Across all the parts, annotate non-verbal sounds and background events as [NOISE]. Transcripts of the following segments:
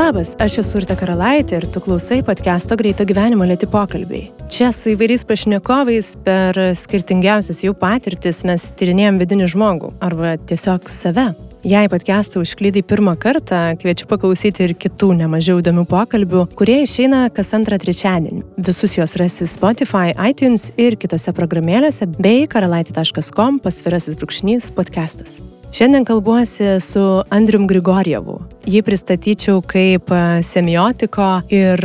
Labas, aš esu Urte Karalaitė ir tu klausai podcast'o Greito gyvenimo lėti pokalbiai. Čia su įvairiais pašnekovais per skirtingiausias jų patirtis mes tyrinėjom vidinį žmogų arba tiesiog save. Jei podcast'ą užklydai pirmą kartą, kviečiu paklausyti ir kitų nemažiau įdomių pokalbių, kurie išeina kas antrą trečiadienį. Visus juos rasi Spotify, iTunes ir kitose programėlėse bei karalaitė.com pasvirasis brūkšnys podcastas. Šiandien kalbuosi su Andrium Grigorievu. Jį pristatyčiau kaip semiotiko ir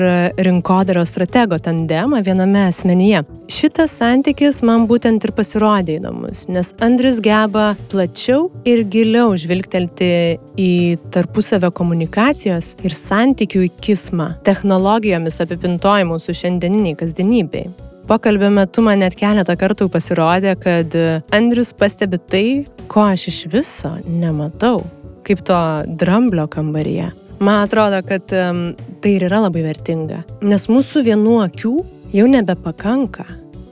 rinkodaros stratego tandemą viename asmenyje. Šitas santykis man būtent ir pasirodė įdomus, nes Andrius geba plačiau ir giliau žvilgtelti į tarpusavio komunikacijos ir santykių įkismą technologijomis apipintojimų mūsų šiandieniniai kasdienybei. Pokalbio metu man net keletą kartų pasirodė, kad Andrius pastebi tai, ko aš iš viso nematau, kaip to dramblio kambaryje. Man atrodo, kad um, tai ir yra labai vertinga, nes mūsų vienų akių jau nebepakanka,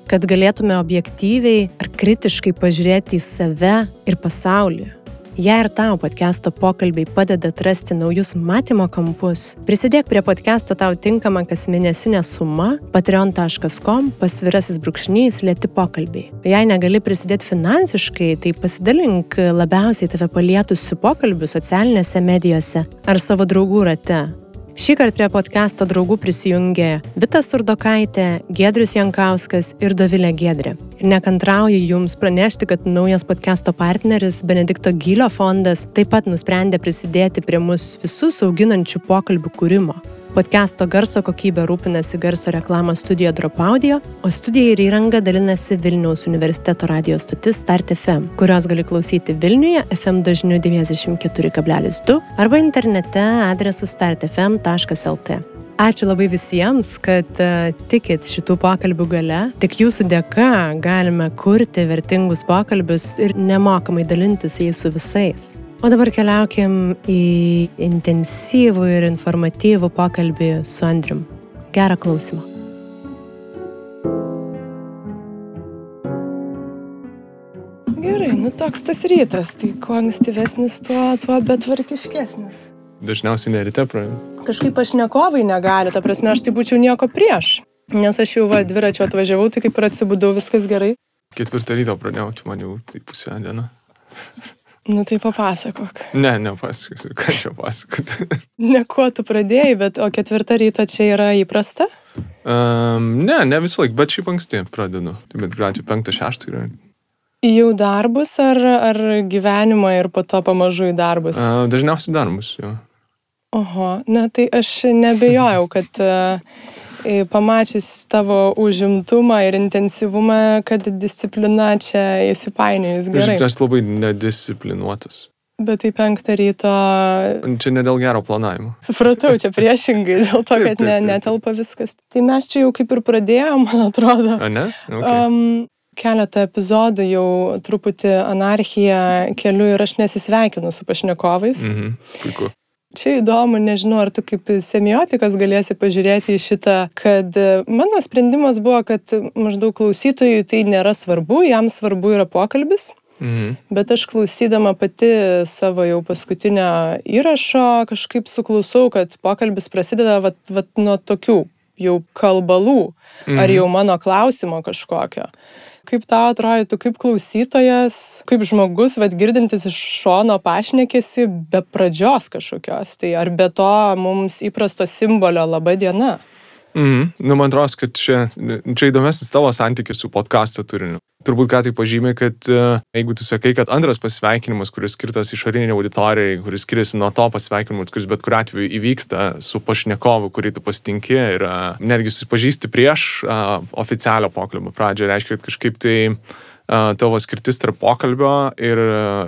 kad galėtume objektyviai ar kritiškai pažiūrėti į save ir pasaulį. Jei ir tau podcast'o pokalbiai padeda atrasti naujus matymo kampus, prisidėk prie podcast'o tau tinkamą kasmėnesinę sumą patreon.com pasvirasis brūkšnys lėti pokalbiai. Jei negali prisidėti finansiškai, tai pasidalink labiausiai tave palietusių pokalbių socialinėse medijose ar savo draugų rate. Šį kartą prie podcast'o draugų prisijungė Vita Surdokaitė, Gedrius Jankauskas ir Dovilė Gedrė. Nekantrauju Jums pranešti, kad naujas podcast'o partneris Benedikto Gylio fondas taip pat nusprendė prisidėti prie mus visus auginančių pokalbių kūrimo. Podcast'o garso kokybė rūpinasi garso reklamos studija Drop Audio, o studija ir įranga dalinasi Vilniaus universiteto radio stotis Start FM, kurios gali klausyti Vilniuje FM dažniu 94,2 arba internete adresu startfm.lt. Ačiū labai visiems, kad uh, tikit šitų pokalbių gale. Tik jūsų dėka galime kurti vertingus pokalbius ir nemokamai dalintis jais su visais. O dabar keliaukim į intensyvų ir informatyvų pokalbį su Andrium. Gerą klausimą. Gerai, nu toks tas rytas, tai kuo ankstyvesnis, tuo, tuo betvarkiškesnis. Dažniausiai nerite praeina. Kažkaip pašnekovai negali, ta prasme, aš tai būčiau nieko prieš. Nes aš jau va dviračio atvažiavau, tai kaip ir atsibudau, viskas gerai. Ketvirtą ryto pradėjau, tai man jau tai pusę dieną. Nu tai papasakok. Ne, nepasakosiu, ką čia pasakoti. [LAUGHS] Ne kuo tu pradėjai, bet o ketvirtą ryto čia yra įprasta? Um, ne, ne visą laiką, bet šiaip anksti pradedu. Tai bet greičiau penktą, šeštą yra. Jau darbus ar, ar gyvenimą ir po to pamažu į darbus? Uh, dažniausiai darbus, jo. Oho, na tai aš nebejojau, kad uh, pamačius tavo užimtumą ir intensyvumą, kad disciplina čia įsipainiojus gerai. Aš labai nedisciplinuotas. Bet tai penktą ryto. Čia ne dėl gero planavimo. Supratau, čia priešingai, dėl to, kad ne, netelpa viskas. Tai mes čia jau kaip ir pradėjom, man atrodo. A, ne? Okay. Um, keletą epizodų jau truputį anarchiją keliu ir aš nesisveikinu su pašnekovais. Mhm, puiku. Čia įdomu, nežinau, ar tu kaip semiotikas galėsi pažiūrėti į šitą, kad mano sprendimas buvo, kad maždaug klausytojui tai nėra svarbu, jam svarbu yra pokalbis. Mhm. Bet aš klausydama pati savo jau paskutinio įrašo kažkaip suklusau, kad pokalbis prasideda vat, vat nuo tokių jau kalbalų mhm. ar jau mano klausimo kažkokio. Kaip tau atrodytų, kaip klausytojas, kaip žmogus, vad girdintis iš šono pašnekėsi be pradžios kažkokios, tai ar be to mums įprasto simbolio laba diena? Mhm. Nu, man atrodo, kad čia, čia įdomesnis tavo santykis su podkasto turiniu. Turbūt ką tai pažymė, kad e, jeigu tu sakai, kad antras pasveikinimas, kuris skirtas išoriniai auditorijai, kuris skiriasi nuo to pasveikinimo, kuris bet kuriu atveju įvyksta su pašnekovu, kurį tu pasitinki ir netgi susipažįsti prieš uh, oficialią pokalbio pradžią, reiškia, kad kažkaip tai tavo skirtis tarp pokalbio ir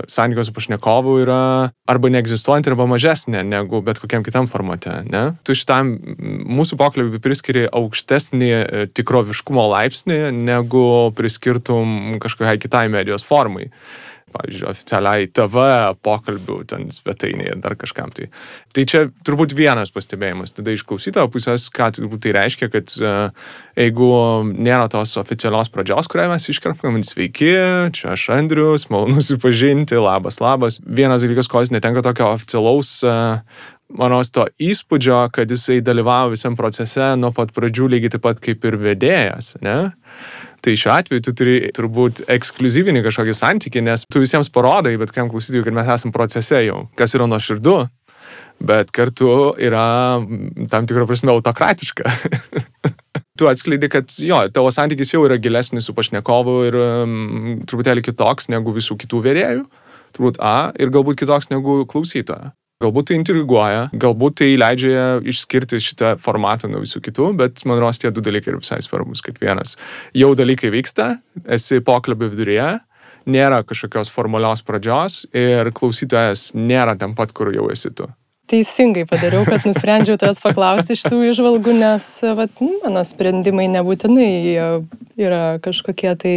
santykio su pašnekovu yra arba neegzistuojanti, arba mažesnė negu bet kokiam kitam formate. Ne? Tu šitam mūsų pokalbį priskiri aukštesnį e, tikroviškumo laipsnį, negu priskirtum kažkokiai kitai medijos formai pavyzdžiui, oficialiai TV pokalbių ten svetainėje ar dar kažkam. Tai, tai čia turbūt vienas pastebėjimas. Tada iš klausytojo pusės, ką tai reiškia, kad uh, jeigu nėra tos oficialios pradžios, kurią mes iškarpam, sveiki, čia aš Andrius, malonu susipažinti, labas, labas. Vienas dalykas, ko jis netenka tokio oficialaus uh, manos to įspūdžio, kad jisai dalyvavo visam procese nuo pat pradžių lygiai taip pat kaip ir vedėjas, ne? Tai šiuo atveju tu turi turbūt ekskluzyvinį kažkokį santykį, nes tu visiems parodai, bet kam klausytojui, kad mes esame procese jau, kas yra nuo širdų, bet kartu yra tam tikrą prasme autokratiška. [LAUGHS] tu atskleidi, kad jo, tavo santykis jau yra gilesnis su pašnekovu ir um, truputėlį kitoks negu visų kitų vėrėjų. Turbūt A ir galbūt kitoks negu klausytojo. Galbūt tai intriguoja, galbūt tai leidžia išskirti šitą formatą nuo visų kitų, bet man rodos tie du dalykai yra visai svarbus. Kaip vienas, jau dalykai vyksta, esi pokalbio viduryje, nėra kažkokios formalios pradžios ir klausytojas nėra ten pat, kur jau esi tu teisingai padariau, kad nusprendžiau tavęs paklausti šitų išvalgų, nes vat, nu, mano sprendimai nebūtinai yra kažkokie tai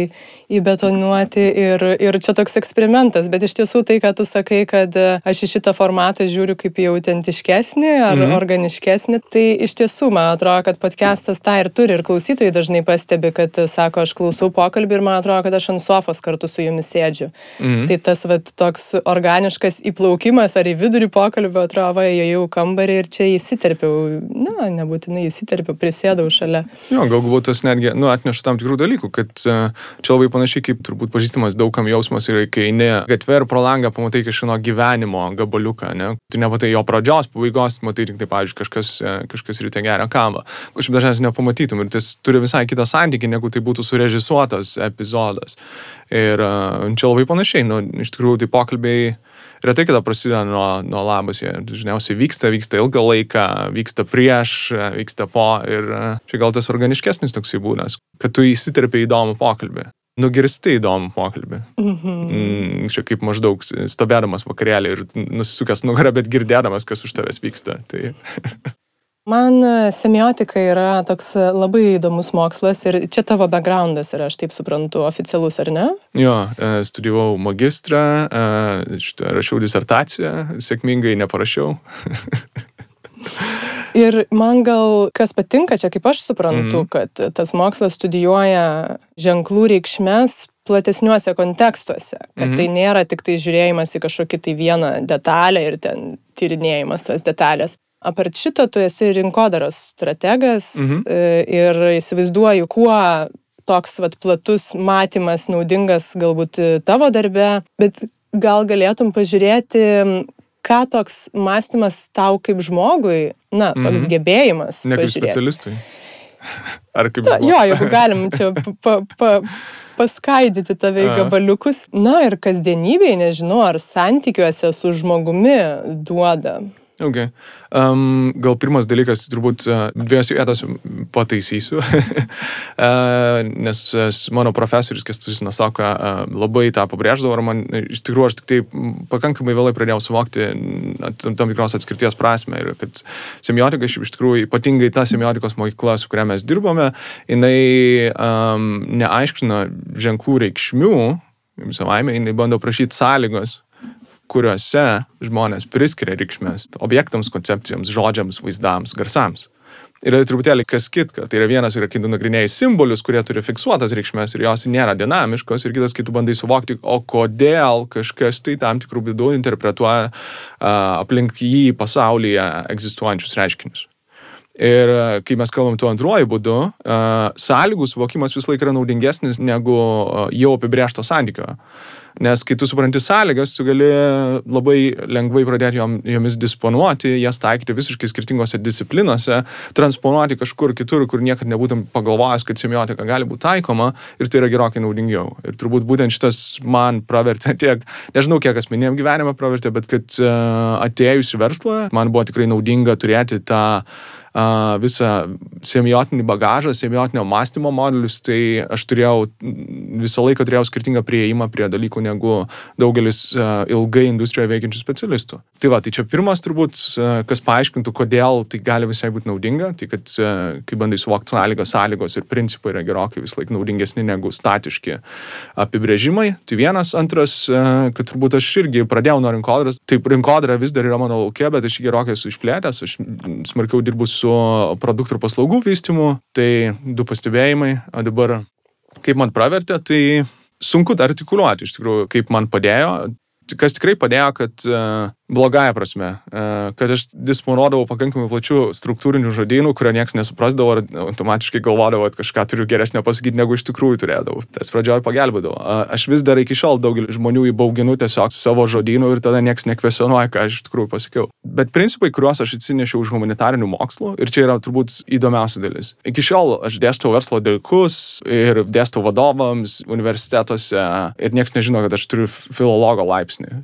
įbetonuoti ir, ir čia toks eksperimentas, bet iš tiesų tai, ką tu sakai, kad aš į šitą formatą žiūriu kaip į autentiškesnį ar mhm. organiškesnį, tai iš tiesų man atrodo, kad podcastas tą ir turi ir klausytojai dažnai pastebi, kad sako, aš klausau pokalbį ir man atrodo, kad aš ant sofos kartu su jumis sėdžiu. Mhm. Tai tas vat, toks organiškas įplaukimas ar į vidurį pokalbio atrodo, va, įėjau kambarį ir čia įsiterpiau, na, nebūtinai įsiterpiau, prisėdau šalia. Jo, galbūt tas netgi, nu, atneša tam tikrų dalykų, kad e, čia labai panašiai kaip turbūt pažįstamas daugam jausmas yra, kai eini gatvė ir pro langą pamatai kažkino gyvenimo gabaliuką, ne? Tu nematai jo pradžios, pabaigos, matai tik tai, pavyzdžiui, kažkas, e, kažkas ryte geria kavą. Kažkaip dažniausiai nepamatytum ir tas turi visai kitą santykį, negu tai būtų surežisuotas epizodas. Ir e, čia labai panašiai, nu, iš tikrųjų, tai pokalbiai retai kada prasideda nuo, nuo labas, jie dažniausiai vyksta, vyksta ilgą laiką, vyksta prieš, vyksta po ir e, čia gal tas organiškesnis toksai būdas, kad tu įsiterpi įdomų pokalbį. Nugirsti įdomų pokalbį. Mhm. Mm, čia kaip maždaug stovėdamas vakarėlį ir nusisukęs nugarą, bet girdėdamas, kas už tavęs vyksta. Tai... [LAUGHS] Man e, semiotika yra toks e, labai įdomus mokslas ir čia tavo backgroundas yra, aš taip suprantu, oficialus, ar ne? Jo, e, studijavau magistrą, rašiau disertaciją, sėkmingai neparašiau. [LAUGHS] Ir man gal kas patinka čia, kaip aš suprantu, mm. kad tas mokslas studijuoja ženklų reikšmės platesniuose kontekstuose, kad mm -hmm. tai nėra tik tai žiūrėjimas į kažkokį tai vieną detalę ir ten tyrinėjimas tos detalės. Apart šito, tu esi rinkodaros strategas mhm. E, ir įsivaizduoju, kuo toks vat, platus matymas naudingas galbūt tavo darbe, bet gal galėtum pažiūrėti, ką toks mąstymas tau kaip žmogui, na, toks mhm. gebėjimas. Ne kaip specialistui. Ar kaip na. Jo, jeigu galim čia [LAUGHS] pa, pa, paskaidyti tave į gabaliukus. Na ir kasdienybėje, nežinau, ar santykiuose su žmogumi duoda. Okay. Um, gal pirmas dalykas, turbūt uh, dviejose vietose pataisysiu, [LAUGHS] uh, nes uh, mano profesorius, kas tu žinai, sako, uh, labai tą pabrėždavo, ir man iš tikrųjų aš tik tai pakankamai vėlai pradėjau suvokti tam, tam tikros atskirties prasme ir kad semiotika, iš tikrųjų, ypatingai ta semiotikos mokykla, su kuria mes dirbame, jinai um, neaiškina ženklų reikšmių, savaime, jinai bando prašyti sąlygos kuriuose žmonės priskiria reikšmės objektams, koncepcijoms, žodžiams, vaizdams, garsams. Yra truputėlį kas kitka. Tai yra vienas yra, kai tu nagrinėjai simbolius, kurie turi fiksuotas reikšmės ir jos nėra dinamiškos, ir kitas, kai tu bandai suvokti, o kodėl kažkas tai tam tikrų būdų interpretuoja uh, aplink jį pasaulyje egzistuojančius reiškinius. Ir kai mes kalbam tuo antruoju būdu, sąlygų suvokimas vis laik yra naudingesnis negu jau apibriešto santykio. Nes kai tu supranti sąlygas, tu gali labai lengvai pradėti jom, jomis disponuoti, jas taikyti visiškai skirtingose disciplinose, transponuoti kažkur kitur, kur niekada nebūtum pagalvojęs, kad semiotika gali būti taikoma ir tai yra gerokai naudingiau. Ir turbūt būtent šitas man pravertė tiek, nežinau, kiek asmeniniam gyvenime pravertė, bet kad uh, atėjus į verslą, man buvo tikrai naudinga turėti tą visą semiotinį bagažą, semiotinio mąstymo modelius, tai aš turėjau, visą laiką turėjau skirtingą prieimą prie dalykų negu daugelis ilgai industrijoje veikiančių specialistų. Tai va, tai čia pirmas turbūt, kas paaiškintų, kodėl tai gali visai būti naudinga, tai kad kai bandai suvokti sąlygas, sąlygos ir principai yra gerokai vis laik naudingesni negu statiški apibrėžimai. Tai vienas, antras, kad turbūt aš irgi pradėjau nuo rinkodaros, taip rinkodara vis dar yra mano laukia, bet aš gerokai esu išplėtęs, aš smarkiau dirbu su su produktų ir paslaugų vystimu. Tai du pastebėjimai. O dabar, kaip man pravertė, tai sunku artikuliuoti iš tikrųjų, kaip man padėjo. Kas tikrai padėjo, kad blogąją prasme, e, kad aš disponuodavau pakankamai plačių struktūrinių žodynų, kurio niekas nesuprasdavo ir automatiškai galvodavo, kad kažką turiu geresnio pasakyti, negu iš tikrųjų turėdavau. Tas pradžioje pagelbėdavo. Aš vis dar iki šiol daugelį žmonių įbauginu tiesiog savo žodynų ir tada niekas nekvesionuoja, ką aš iš tikrųjų pasakiau. Bet principai, kuriuos aš atsinešiau iš humanitarinių mokslų, ir čia yra turbūt įdomiausia dalis. Iki šiol aš dėstau verslo dalykus ir dėstau vadovams universitetuose ir niekas nežino, kad aš turiu filologo laipsnį.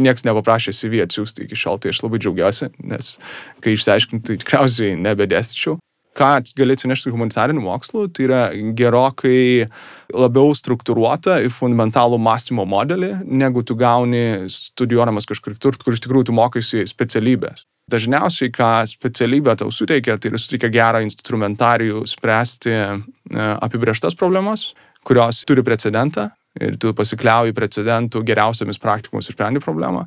Niekas nepaprašė CV atsiųsti iki šiol, tai aš labai džiaugiuosi, nes kai išsiaiškinti, tai tikriausiai nebedėstyčiau. Ką gali atsinešti humanitarinių mokslų, tai yra gerokai labiau struktūruota ir fundamentalų mąstymo modelį, negu tu gauni studijuodamas kažkur kitur, kur iš tikrųjų tu mokaisi specialybės. Dažniausiai, ką specialybė tau suteikia, tai yra suteikia gerą instrumentarijų spręsti e, apibrieštas problemas, kurios turi precedentą ir tu pasikliauji precedentų geriausiamis praktikomis išsprendi problemą.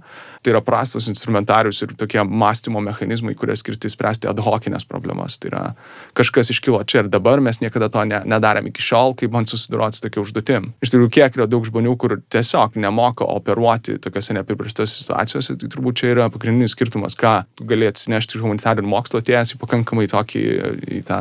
Tai yra prastas instrumentarius ir tokie mąstymo mechanizmai, kurie skirti spręsti ad hocinės problemas. Tai yra kažkas iškilo čia ir dabar, mes niekada to ne, nedarėm iki šiol, kaip man susiduroti su tokia užduotim. Iš tikrųjų, kiek yra daug žmonių, kur tiesiog nemoka operuoti tokiose neapibristose situacijose, tai turbūt čia yra pagrindinis skirtumas, ką gali atsinešti iš humanitarinio mokslo atėjęs į pakankamai tokį į tą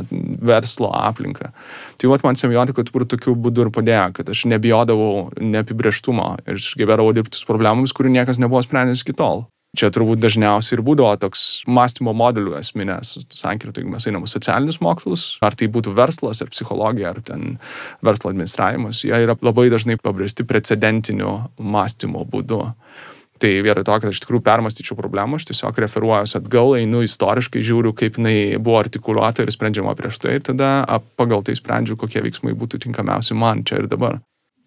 verslo aplinką. Tai vat man semiotika turbūt tokiu būdu ir padėjo, kad aš nebijodavau neapibrieštumo ir sugebėdavau dirbti su problemomis, kurių niekas nebuvo sprendęs iki tol. Čia turbūt dažniausiai ir būdavo toks mąstymo modelių esminės sankirta, jeigu mes einame socialinius mokslus, ar tai būtų verslas, ar psichologija, ar ten verslo administravimas, jie yra labai dažnai pabrėžti precedentiniu mąstymo būdu. Tai vietoj to, kad aš tikrųjų permastyčiau problemą, aš tiesiog referuojuosi atgal, einu istoriškai, žiūriu, kaip jinai buvo artikuliuota ir sprendžiama prieš tai, ir tada pagal tai sprendžiu, kokie veiksmai būtų tinkamiausi man čia ir dabar.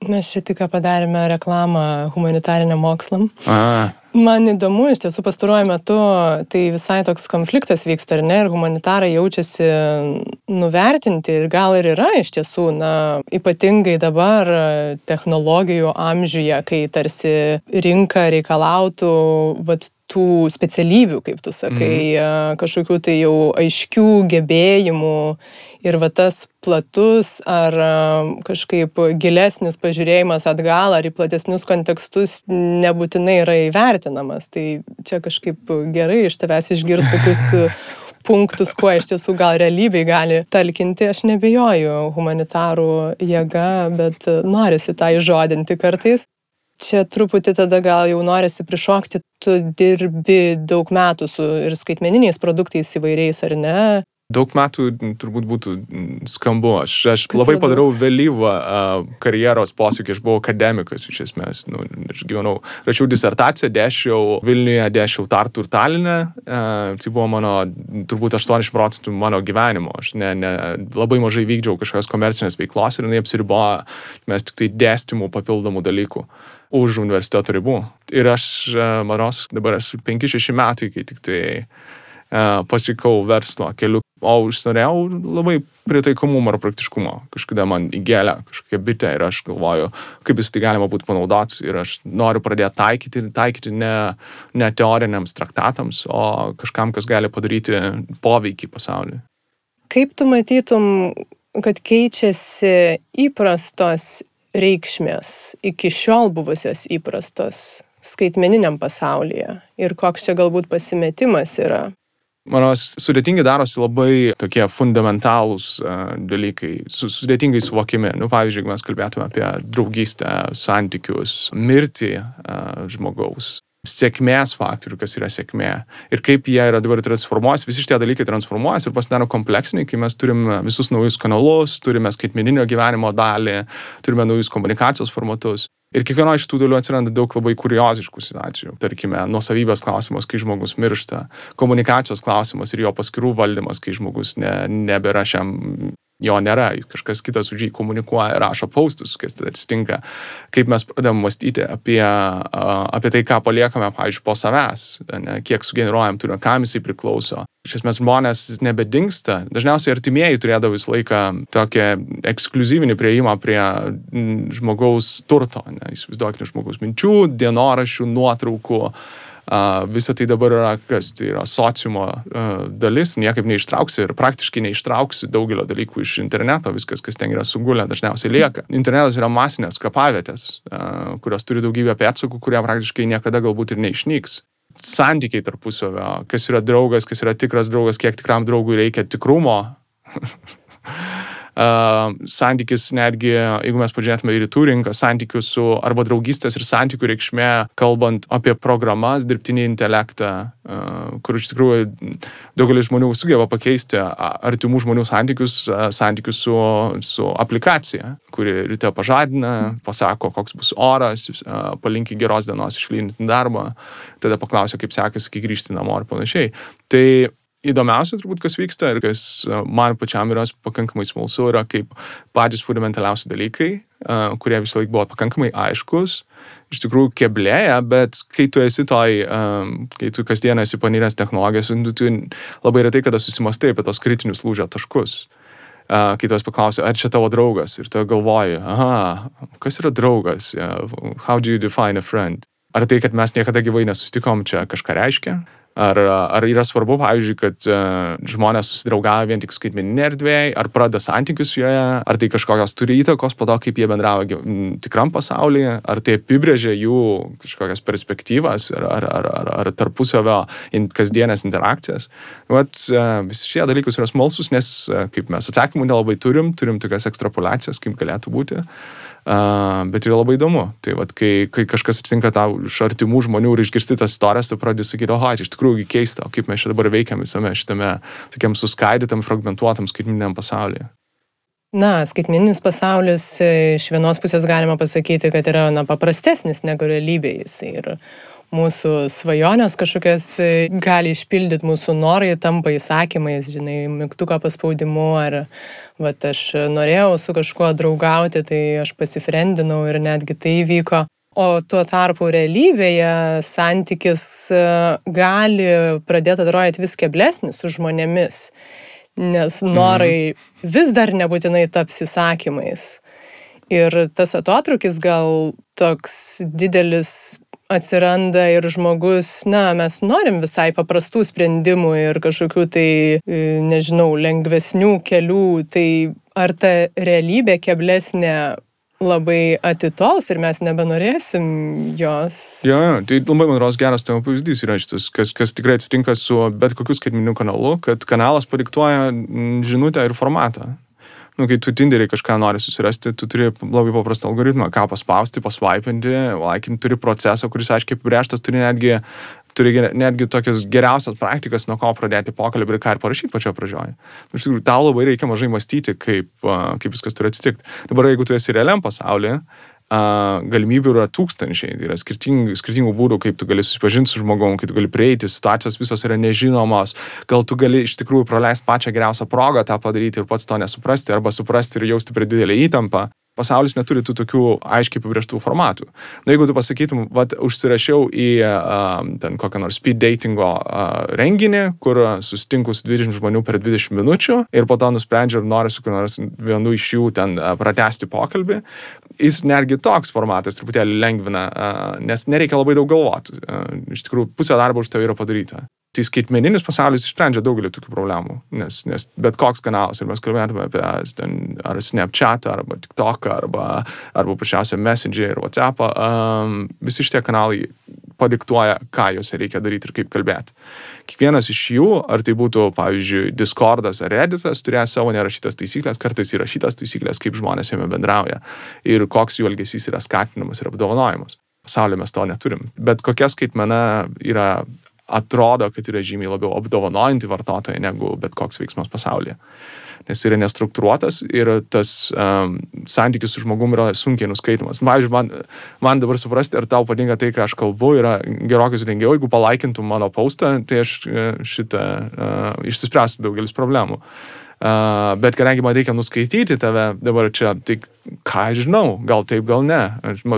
Mes čia tik padarėme reklamą humanitariniam mokslam. A. Man įdomu, iš tiesų pastaruoju metu tai visai toks konfliktas vyksta, ar ne, ir humanitarai jaučiasi nuvertinti ir gal ir yra iš tiesų, na, ypatingai dabar technologijų amžiuje, kai tarsi rinka reikalautų, vat, tų specialybių, kaip tu sakai, mm. kažkokių tai jau aiškių gebėjimų ir va tas platus ar kažkaip gilesnis pažiūrėjimas atgal ar į platesnius kontekstus nebūtinai yra įvertinamas. Tai čia kažkaip gerai iš tavęs išgirsti tokius [LAUGHS] punktus, kuo iš tiesų gal realybėj gali talkinti, aš nebejoju humanitarų jėga, bet norisi tą įžodinti kartais čia truputį tada gal jau norisi prišokti, tu dirbi daug metų su ir skaitmeniniais produktais įvairiais, ar ne? Daug metų turbūt būtų skambu. Aš, aš Kas labai padariau vėlyvą uh, karjeros posūkį, aš buvau akademikas iš esmės. Nu, aš gyvenau, rašiau disertaciją, dėšiau Vilniuje, dėšiau Tartu ir Talinę. Uh, tai buvo mano, turbūt 80 procentų mano gyvenimo. Aš ne, ne, labai mažai vykdžiau kažkokios komercinės veiklos ir jinai apsiribojo, mes tik tai dėstymų papildomų dalykų. Uh, už universiteto ribų. Ir aš, e, manos, dabar esu 5-6 metai, kai tik tai uh, pasikau verslo keliu, o užsinorėjau labai pritaikomumo ir praktiškumo. Kažkada man įgėlė kažkokia bitė ir aš galvoju, kaip vis tai galima būtų panaudoti ir aš noriu pradėti taikyti taikyti ne, ne teoriniams traktatams, o kažkam, kas gali padaryti poveikį pasauliui. Kaip tu matytum, kad keičiasi įprastos reikšmės iki šiol buvusios įprastos skaitmeniniam pasaulyje ir koks čia galbūt pasimetimas yra. Manau, sudėtingi darosi labai tokie fundamentalūs dalykai, su, sudėtingai suvokimi. Nu, pavyzdžiui, jeigu mes kalbėtume apie draugystę, santykius, mirtį žmogaus, sėkmės faktorių, kas yra sėkmė ir kaip jie yra dabar transformuojasi, visi šitie dalykai transformuojasi ir pasidaro kompleksiniai, kai mes turime visus naujus kanalus, turime skaitmeninio gyvenimo dalį, turime naujus komunikacijos formatus. Ir kiekvieno iš tų dalių atsiranda daug labai kurioziškų situacijų. Tarkime, nuosavybės klausimas, kai žmogus miršta, komunikacijos klausimas ir jo paskirų valdymas, kai žmogus ne, nebėra šiam jo nėra, kažkas kitas už jį komunikuoja, rašo paustus, kas tada atsitinka, kaip mes pradedam mąstyti apie, apie tai, ką paliekame, pavyzdžiui, po savęs, ne, kiek sugeneruojam turime, kam jisai priklauso. Iš esmės žmonės nebedingsta. Dažniausiai artimieji turėdavo visą laiką tokią ekskluzyvinį prieimą prie žmogaus turto. Įsivaizduokite žmogaus minčių, dienoraščių, nuotraukų Visa tai dabar yra, kas tai yra sociumo dalis, niekaip neištrauksi ir praktiškai neištrauksi daugelio dalykų iš interneto, viskas, kas ten yra sugulę, dažniausiai lieka. Internetas yra masinės kapavietės, kurios turi daugybę pėdsakų, kurie praktiškai niekada galbūt ir neišnyks. Santykiai tarpusavio, kas yra draugas, kas yra tikras draugas, kiek tikram draugui reikia tikrumo. Santykis netgi, jeigu mes pažiūrėtume į rytų rinką, santykių su arba draugystės ir santykių reikšmė, kalbant apie programas, dirbtinį intelektą, kur iš tikrųjų daugelis žmonių sugeba pakeisti artimų žmonių santykius, santykius su, su aplikacija, kuri ryte pažadina, pasako, koks bus oras, palinki geros dienos išlyninti darbą, tada paklausia, kaip sekasi, kai grįžti namo ir panašiai. Tai įdomiausia turbūt, kas vyksta ir kas e, man pačiam yra pakankamai smalsu, yra kaip patys fundamentaliausi dalykai, e, kurie visą laiką buvo pakankamai aiškus, iš tikrųjų keblėja, bet kai tu esi toj, e, kai tu kasdieną esi paniręs technologijas, tu, tu labai retai kada susimastai apie tos kritinius lūžio taškus. Kai tu paklausi, ar čia tavo draugas ir tu galvoji, aha, kas yra draugas, how do you define a friend? Ar tai, kad mes niekada gyvai nesustikom, čia kažką reiškia? Ar, ar yra svarbu, pavyzdžiui, kad uh, žmonės susidraugavo vien tik skaitmeninė erdvėje, ar pradeda santykius joje, ar tai kažkokios turi įtakos po to, kaip jie bendravo tikram pasaulyje, ar tai apibrėžia jų kažkokias perspektyvas, ar, ar, ar, ar, ar tarpusavio in, kasdienės interakcijas. Vat, uh, visi šie dalykus yra smalsus, nes, uh, kaip mes atsakymų nelabai turim, turim tokias ekstrapolacijas, kaip galėtų būti. Uh, Uh, bet yra labai įdomu. Tai vad, kai, kai kažkas atsitinka tau iš artimų žmonių ir išgirsti tas istorijas, tu pradedi sakyti, oho, iš tikrųjų keista, o kaip mes čia dabar veikiam visame šitame tokiam suskaidytam, fragmentuotam skaitmininiam pasaulyje. Na, skaitmininis pasaulis iš vienos pusės galima pasakyti, kad yra na, paprastesnis negu realybė. Jis ir mūsų svajonės kažkokias e, gali išpildyti, mūsų norai tampa įsakymais, žinai, mygtuko paspaudimu, ar vat, aš norėjau su kažkuo draugauti, tai aš pasifrendinau ir netgi tai įvyko. O tuo tarpu realybėje santykis e, gali pradėti atrodyti vis keblesnis su žmonėmis, nes norai mhm. vis dar nebūtinai taps įsakymais. Ir tas atotrukis gal toks didelis atsiranda ir žmogus, na, mes norim visai paprastų sprendimų ir kažkokių tai, e, nežinau, lengvesnių kelių, tai ar ta realybė keblesnė labai atitols ir mes nebenorėsim jos. Ja, ja, tai labai man rodos geras tavo pavyzdys yra šitas, kas, kas tikrai atsitinka su bet kokiu skaitminiu kanalu, kad kanalas padiktuoja žinutę ir formatą nu, kai tu Tinderį kažką nori susirasti, tu turi labai paprastą algoritmą, ką paspausti, pasvaipinti, laikinti, turi procesą, kuris aiškiai apibrieštas, turi netgi, turi netgi tokias geriausias praktikas, nuo ko pradėti pokalbį ir ką ir parašyti pačioje pradžioje. Nu, iš tikrųjų, tau labai reikia mažai mąstyti, kaip, kaip viskas turi atsitikti. Dabar, jeigu tu esi realiam pasaulyje, galimybių yra tūkstančiai, tai yra skirtingų, skirtingų būdų, kaip tu gali susipažinti su žmogum, kaip tu gali prieiti, situacijos visos yra nežinomos, gal tu gali iš tikrųjų praleisti pačią geriausią progą tą padaryti ir pats to nesuprasti, arba suprasti ir jausti per didelį įtampą pasaulis neturi tų tokių aiškiai apibrieštų formatų. Na, jeigu tu pasakytum, vad, užsirašiau į uh, ten kokią nors speed datingo uh, renginį, kur susitinku su 20 žmonių per 20 minučių ir po to nusprendžiu, ar noriu su nors vienu iš jų ten uh, pratesti pokalbį, jis netgi toks formatas truputėlį lengvina, uh, nes nereikia labai daug galvoti. Uh, iš tikrųjų, pusė darbo už tai yra padaryta tai skaitmeninis pasaulis išsprendžia daugelį tokių problemų, nes, nes bet koks kanalas, ir mes kalbėtume apie ten, ar Snapchat, arba TikTok, arba, arba paprasčiausiai Messenger ir WhatsApp, um, visi šitie kanalai padiktuoja, ką juose reikia daryti ir kaip kalbėti. Kiekvienas iš jų, ar tai būtų, pavyzdžiui, Discordas ar Redditas, turės savo nerašytas taisyklės, kartais įrašytas taisyklės, kaip žmonės jame bendrauja ir koks jų elgesys yra skatinamas ir apdovanojimas. Pasaulyje mes to neturim. Bet kokia skaitmena yra atrodo, kad yra žymiai labiau apdovanojanti vartotojai negu bet koks veiksmas pasaulyje. Nes yra nestruktūruotas ir tas um, santykis su žmogumi yra sunkiai nuskaitomas. Pavyzdžiui, man, man dabar suprasti, ar tau patinka tai, ką aš kalbu, yra gerokai sudėtingiau. Jeigu palaikintum mano postą, tai aš e, šitą uh, išsispręstų daugelis problemų. Uh, Uh, bet kadangi man reikia nuskaityti tave dabar čia, tai ką aš žinau, gal taip, gal ne.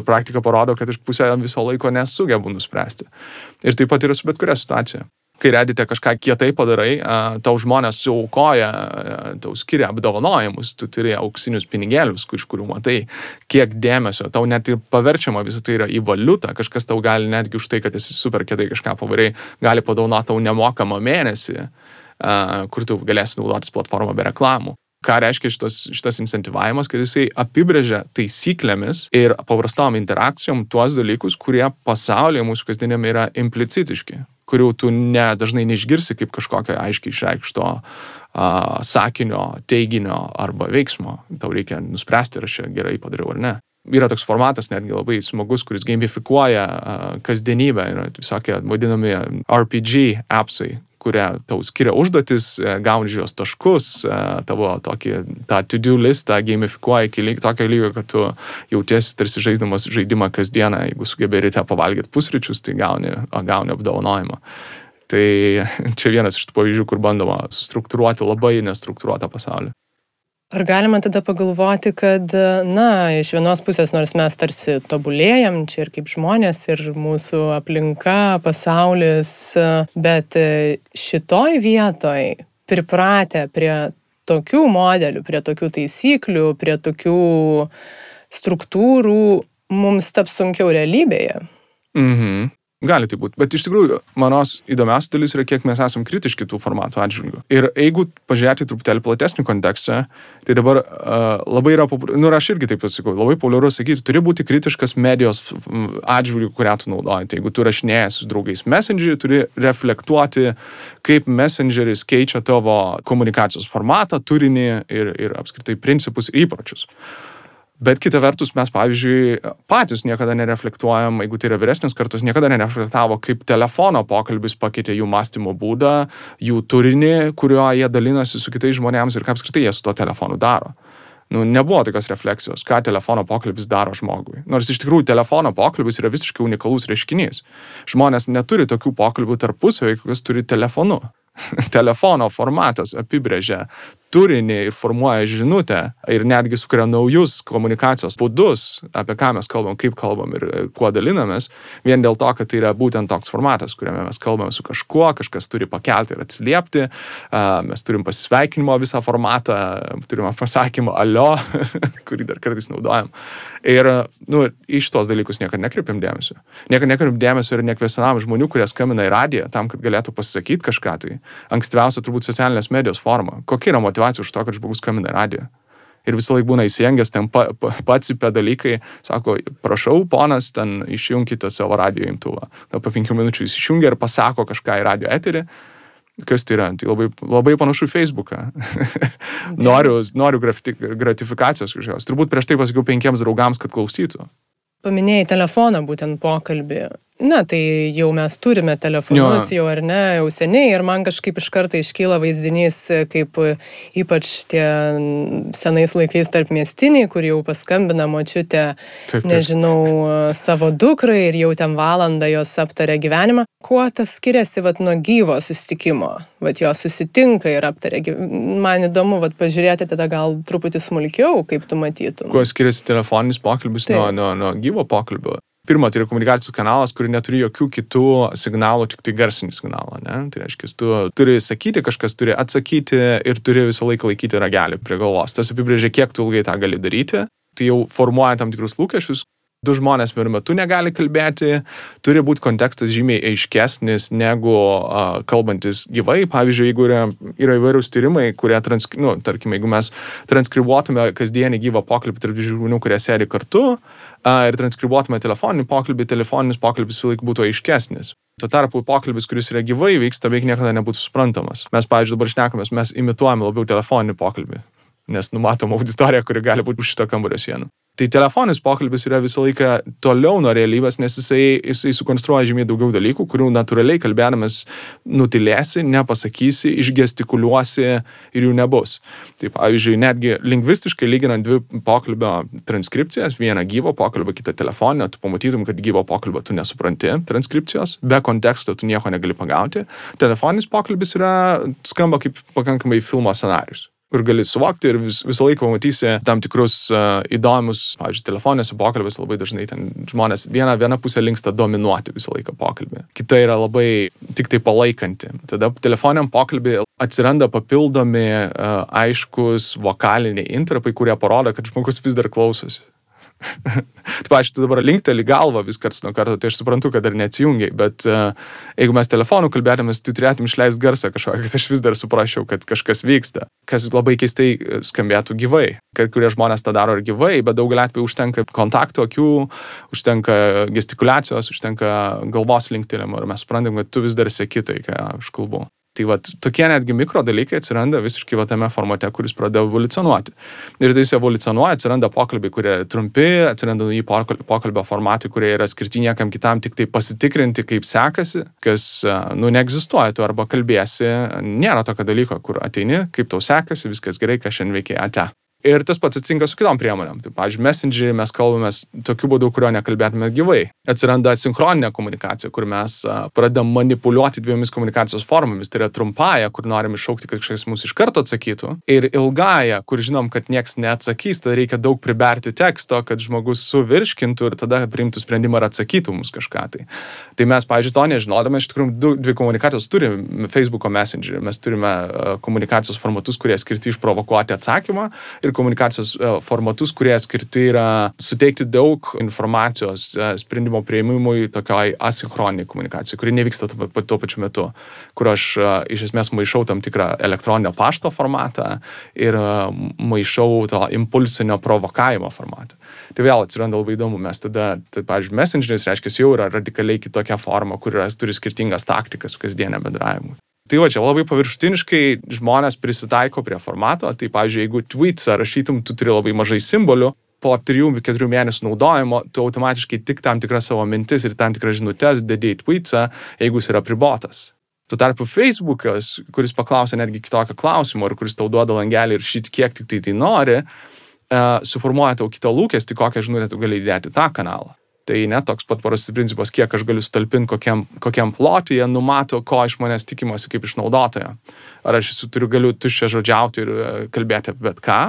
Praktika parodo, kad aš pusę viso laiko nesugebu nuspręsti. Ir taip pat yra su bet kuria situacija. Kai redite kažką kietai padarai, uh, tau žmonės suaukoja, uh, tau skiria apdovanojimus, tu turi auksinius pinigėlius, iš kurių matai, kiek dėmesio, tau net ir paverčiama visą tai yra į valiutą, kažkas tau gali netgi už tai, kad esi super kietai kažką pavarai, gali padovanoti tau nemokamą mėnesį kur tu galėsi naudotis platformą be reklamų. Ką reiškia šitas, šitas incentivavimas, kad jisai apibrėžia taisyklėmis ir paprastom interakcijom tuos dalykus, kurie pasaulyje mūsų kasdienėme yra implicitiški, kurių tu ne, dažnai neišgirsi kaip kažkokio aiškiai išreikšto a, sakinio, teiginio arba veiksmo. Tau reikia nuspręsti, ar aš čia gerai padariau ar ne. Yra toks formatas netgi labai smagus, kuris gamifikuoja kasdienybę, yra visokie vadinami RPG appsai, kurie tau skiria užduotis, e, gauni jos taškus, e, tavo tokį, tą to-do listą gamifikuoja iki lyg tokio lygio, kad tu jautiesi tarsi žaisdamas žaidimą kasdieną, jeigu sugebėjai ryte pavalgyti pusryčius, tai gauni, gauni apdovanojimą. Tai [LAUGHS] čia vienas iš tų pavyzdžių, kur bandoma sustruktūruoti labai nestruktūruotą pasaulį. Ar galima tada pagalvoti, kad, na, iš vienos pusės, nors mes tarsi tobulėjam čia ir kaip žmonės, ir mūsų aplinka, pasaulis, bet šitoj vietoj pripratę prie tokių modelių, prie tokių taisyklių, prie tokių struktūrų, mums taps sunkiau realybėje. Mhm. Gali tai būti, bet iš tikrųjų, manos įdomiausia dalis yra, kiek mes esame kritiški tų formatų atžvilgių. Ir jeigu pažiūrėti truputėlį platesnį kontekstą, tai dabar uh, labai yra, nu ir aš irgi taip pasakau, labai populiaru sakyti, turi būti kritiškas medijos atžvilgių, kurią tu naudoji. Tai jeigu tu rašinėjai su draugais Messengerį, turi reflektuoti, kaip Messengeris keičia tavo komunikacijos formatą, turinį ir, ir apskritai principus ir įpročius. Uh, Bet kita vertus, mes, pavyzdžiui, patys niekada nereflektuojam, jeigu tai yra vyresnės kartos, niekada nereflektavo, kaip telefono pokalbis pakeitė jų mąstymo būdą, jų turinį, kuriuo jie dalinasi su kitais žmonėms ir ką apskritai jie su to telefonu daro. Nu, nebuvo tokios refleksijos, ką telefono pokalbis daro žmogui. Nors iš tikrųjų telefono pokalbis yra visiškai unikalus reiškinys. Žmonės neturi tokių pokalbių tarpusavį, kokius turi telefonu. [LAUGHS] telefono formatas apibrėžia turinį ir formuoja žinutę ir netgi sukuria naujus komunikacijos būdus, apie ką mes kalbam, kaip kalbam ir e, kuo dalinamės, vien dėl to, kad tai yra būtent toks formatas, kuriame mes kalbame su kažkuo, kažkas turi pakelti ir atsiliepti, mes turim pasisveikinimo visą formatą, turim pasakymą alio, [LAUGHS] kurį dar kartais naudojam. Ir, nu, iš tos dalykus niekada nekreipiam dėmesio. Niekada nekreipiam dėmesio ir nekvesinam žmonių, kurie skambina į radiją tam, kad galėtų pasisakyti kažką. Tai ankstyviausia turbūt socialinės medijos forma. Kokia yra motivacija už to, kad žmogus skambina radiją? Ir visą laiką būna įsijungęs, ten pa, pa, pats įpė dalykai, sako, prašau, ponas, ten išjungkite savo radio imtuvą. Tada po penkių minučių jis išjungia ir pasako kažką į radio eterį. Kas tai yra? Tai labai, labai panašu į Facebooką. [LAUGHS] noriu noriu gratifikacijos kažkokios. Turbūt prieš tai pasakiau penkiems draugams, kad klausytų. Paminėjai telefoną būtent pokalbį. Na, tai jau mes turime telefonus, jo. jau ar ne, jau seniai ir man kažkaip iš karto iškyla vaizdinys, kaip ypač tie senais laikais tarp miestiniai, kur jau paskambina močiutė, taip, taip. nežinau, savo dukrai ir jau ten valandą jos aptarė gyvenimą. Kuo tas skiriasi vat, nuo gyvo susitikimo? Vat jo susitinka ir aptarė. Man įdomu, vat, pažiūrėti tada gal truputį smulkiau, kaip tu matytum. Kuo skiriasi telefoninis pokalbis nuo, nuo, nuo gyvo pokalbio? Pirma, tai yra komunikacijos kanalas, kuri neturi jokių kitų signalų, tik tai garsinį signalą. Ne? Tai reiškia, tu turi sakyti, kažkas turi atsakyti ir turi visą laiką laikyti ragelį prie galvos. Tas apibrėžia, kiek tu ilgai tą gali daryti. Tai jau formuoja tam tikrus lūkesčius, du žmonės vienu metu negali kalbėti, turi būti kontekstas žymiai aiškesnis negu uh, kalbantis gyvai. Pavyzdžiui, jeigu yra, yra įvairūs tyrimai, kurie, transk... nu, tarkim, jeigu mes transkribuotume kasdienį gyvą pokalbį tarp žmonių, kurie sėdi kartu uh, ir transkribuotume telefoninį pokalbį, telefoninis pokalbis visą laiką būtų aiškesnis. Tuo tarpu pokalbis, kuris yra gyvai, vyksta beveik niekada nebūtų suprantamas. Mes, pavyzdžiui, dabar šnekamės, mes imituojame labiau telefoninį pokalbį, nes numatom auditoriją, kuri gali būti už šito kambario sienų. Tai telefoninis pokalbis yra visą laiką toliau nuo realybės, nes jisai, jisai sukonstruoja žymiai daugiau dalykų, kurių natūraliai kalbėdamas nutilėsi, nepasakysi, išgestikuliuosi ir jų nebus. Tai pavyzdžiui, netgi lingvistiškai lyginant dvi pokalbio transkripcijas, vieną gyvo pokalbio, kitą telefoninę, tu pamatytum, kad gyvo pokalbio tu nesupranti transkripcijos, be konteksto tu nieko negali pagauti. Telefoninis pokalbis yra, skamba kaip pakankamai filmo scenarius kur gali suvokti ir vis, visą laiką pamatysi tam tikrus uh, įdomius, pavyzdžiui, telefonėse pokalbis labai dažnai ten žmonės viena, viena pusė linksta dominuoti visą laiką pokalbį, kita yra labai tik tai palaikanti. Tada telefoniam pokalbį atsiranda papildomi uh, aiškus vokaliniai intrapai, kurie parodo, kad žmogus vis dar klausosi. [LAUGHS] tu, pažiūrėjau, tu dabar linkteli galvą vis karts nuo karto, tai aš suprantu, kad dar neatsijungiai, bet uh, jeigu mes telefonu kalbėtumės, tu turėtum išleisti garsą kažkokį, kad aš vis dar suprasčiau, kad kažkas vyksta, kas labai keistai e, skambėtų gyvai. Kad kurie žmonės tą daro ir gyvai, bet daugelį atvejų užtenka kontaktų akių, užtenka gestikulacijos, užtenka galvos linktelimo ir mes suprantam, kad tu vis dar sėki tai, ką aš kalbu. Tai va, tokie netgi mikro dalykai atsiranda visiškai va tame formate, kuris pradeda evoliucionuoti. Ir tai jis evoliucionuoja, atsiranda pokalbiai, kurie trumpi, atsiranda į pokalbio formatai, kurie yra skirti niekam kitam, tik tai pasitikrinti, kaip sekasi, kas, nu, neegzistuoja, tu arba kalbėsi, nėra tokio dalyko, kur ateini, kaip tau sekasi, viskas gerai, ką šiandien veikia, ate. Ir tas pats atsitinka su kitom priemonėm. Tai, pavyzdžiui, Messengerį mes kalbame tokiu būdu, kurio nekalbėtume gyvai. Atsiranda sinchroninė komunikacija, kur mes pradedam manipuliuoti dviejomis komunikacijos formomis. Tai yra trumpąją, kur norim iššaukti, kad kažkas mūsų iš karto atsakytų. Ir ilgąją, kur žinom, kad niekas neatsakys, tada reikia daug priberti teksto, kad žmogus suvirškintų ir tada priimtų sprendimą ir atsakytų mums kažką. Tai, tai mes, pavyzdžiui, to nežinodami, iš tikrųjų, du, dvi komunikacijos turime Facebook'o Messengerį. Mes turime komunikacijos formatus, kurie skirti išprovokuoti atsakymą. Ir ir komunikacijos e, formatus, kurie skirti yra suteikti daug informacijos e, sprendimo prieimimui tokiai asinchroniniai komunikacijai, kuri nevyksta tuo, pačiu metu, kur aš e, iš esmės maišau tam tikrą elektroninio pašto formatą ir maišau to impulsinio provokavimo formatą. Tai vėl atsiranda labai įdomu, mes tada, tai, pavyzdžiui, messengeris reiškia jau yra radikaliai kitokia forma, kur yra, turi skirtingas taktikas kasdienė bendravimu. Tai va čia labai paviršutiniškai žmonės prisitaiko prie formato. Tai pavyzdžiui, jeigu tweetsą rašytum, tu turi labai mažai simbolių, po 3-4 mėnesių naudojimo, tu automatiškai tik tam tikras savo mintis ir tam tikras žinutės dedi į tweetsą, jeigu jis yra pribotas. Tuo tarpu Facebookas, kuris paklausia netgi kitokio klausimo ir kuris tau duoda langelį ir šit kiek tik tai tai nori, uh, suformuoja tau kitą lūkestį, kokią žinutę tu gali įdėti tą kanalą. Tai net toks pat parastas principas, kiek aš galiu sutalpinti kokiam, kokiam plotui, jie numato, ko iš manęs tikimasi kaip iš naudotojo. Ar aš turiu, galiu tuščia žodžiauti ir e, kalbėti apie bet ką,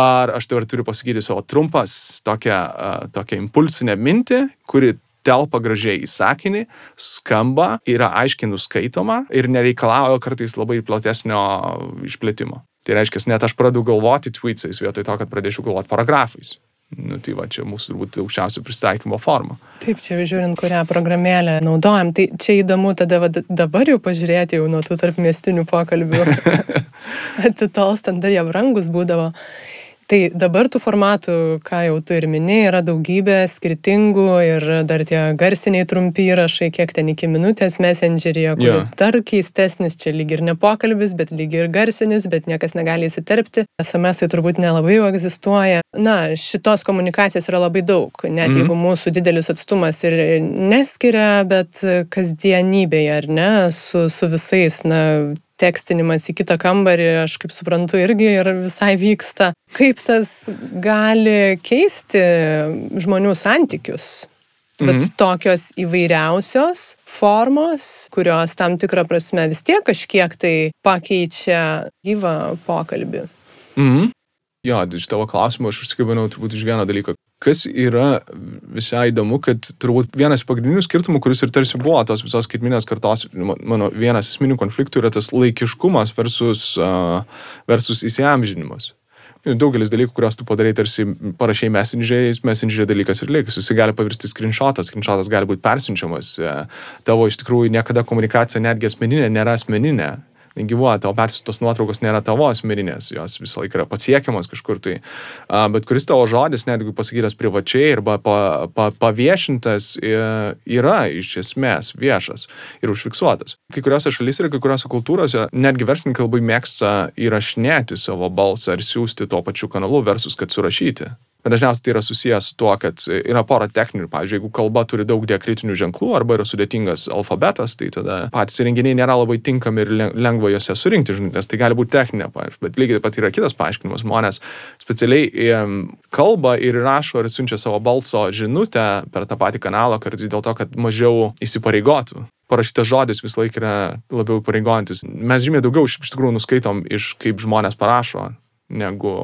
ar aš dabar turiu pasakyti savo trumpas tokią, uh, tokią impulsinę mintį, kuri telpa gražiai į sakinį, skamba, yra aiškiai nuskaitoma ir nereikalauja kartais labai platesnio išplėtimo. Tai reiškia, net aš pradedu galvoti tweetsais vietoj to, kad pradėčiau galvoti paragrafais. Nu, tai va, čia mūsų turbūt aukščiausio pristaikymo forma. Taip, čia žiūrint, kurią programėlę naudojam. Tai čia įdomu tada va, dabar jau pažiūrėti jau nuo tų tarp miestinių pokalbių. [LAUGHS] Atitolstant dar jie brangus būdavo. Tai dabar tų formatų, ką jau tu ir minėjai, yra daugybė skirtingų ir dar tie garsiniai trumpi įrašai, kiek ten iki minutės messengeryje, kuris yeah. dar keistesnis, čia lyg ir ne pokalbis, bet lyg ir garsinis, bet niekas negali įsiterpti. SMS tai turbūt nelabai jau egzistuoja. Na, šitos komunikacijos yra labai daug, net mm -hmm. jeigu mūsų didelis atstumas ir neskiria, bet kasdienybėje, ar ne, su, su visais, na, tekstinimas į kitą kambarį, aš kaip suprantu, irgi ir visai vyksta. Kaip tas gali keisti žmonių santykius? Bet mhm. tokios įvairiausios formos, kurios tam tikrą prasme vis tiek kažkiek tai pakeičia gyvą pokalbį. Mhm. Jo, iš tavo klausimo aš užsikabinau turbūt iš vieno dalyko, kas yra visai įdomu, kad turbūt vienas pagrindinių skirtumų, kuris ir tarsi buvo tos visos skaitminės kartos, mano vienas esminių konfliktų yra tas laikiškumas versus, uh, versus įsiamžinimas. Daugelis dalykų, kuriuos tu padarai, tarsi parašiai messengerį, messengerį dalykas ir likus. Jis gali pavirsti screenshotas, screenshotas gali būti persiunčiamas. Tavo iš tikrųjų niekada komunikacija netgi asmeninė nėra asmeninė negyvuoja, tavo persiūtos nuotraukos nėra tavo asmeninės, jos visą laiką yra pasiekiamas kažkur tai, bet kuris tavo žodis, netgi pasakytas privačiai arba pa, pa, paviešintas, yra iš esmės viešas ir užfiksuotas. Kai kuriuose šalyse ir kai kuriuose kultūrose netgi verslininkai labai mėgsta įrašinėti savo balsą ir siūsti tuo pačiu kanalu versus kad surašyti. Dažniausiai tai yra susijęs su tuo, kad yra pora techninių. Pavyzdžiui, jeigu kalba turi daug diakritinių ženklų arba yra sudėtingas alfabetas, tai tada patys įrenginiai nėra labai tinkami ir lengva juose surinkti žinutės. Tai gali būti techninė, pavyzdžiui. Bet lygiai taip pat yra kitas paaiškinimas. Žmonės specialiai kalba ir rašo ir siunčia savo balso žinutę per tą patį kanalą, kartais dėl to, kad mažiau įsipareigotų parašytas žodis visą laiką yra labiau pareigojantis. Mes žymiai daugiau iš tikrųjų nuskaitom iš kaip žmonės parašo, negu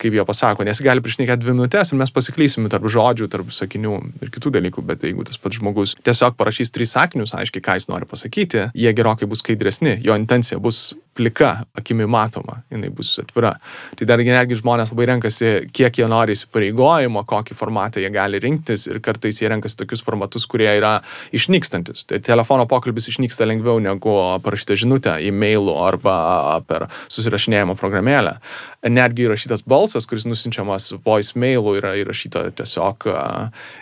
kaip jie pasako, nes gali priešnekėti dvi minutės ir mes pasiklysim tarp žodžių, tarp sakinių ir kitų dalykų, bet jeigu tas pats žmogus tiesiog parašys tris sakinius, aiškiai, ką jis nori pasakyti, jie gerokai bus skaidresni, jo intencija bus plika, akimi matoma, jinai bus atvira. Tai dar netgi žmonės labai renkasi, kiek jie nori įsipareigojimo, kokį formatą jie gali rinktis ir kartais jie renkasi tokius formatus, kurie yra išnykstantis. Tai telefono pokalbis išnyksta lengviau negu parašyta žinutė e-mailu arba per susirašinėjimo programėlę. Netgi įrašytas balsas, kuris nusinčiamas voicemailu, yra įrašyta tiesiog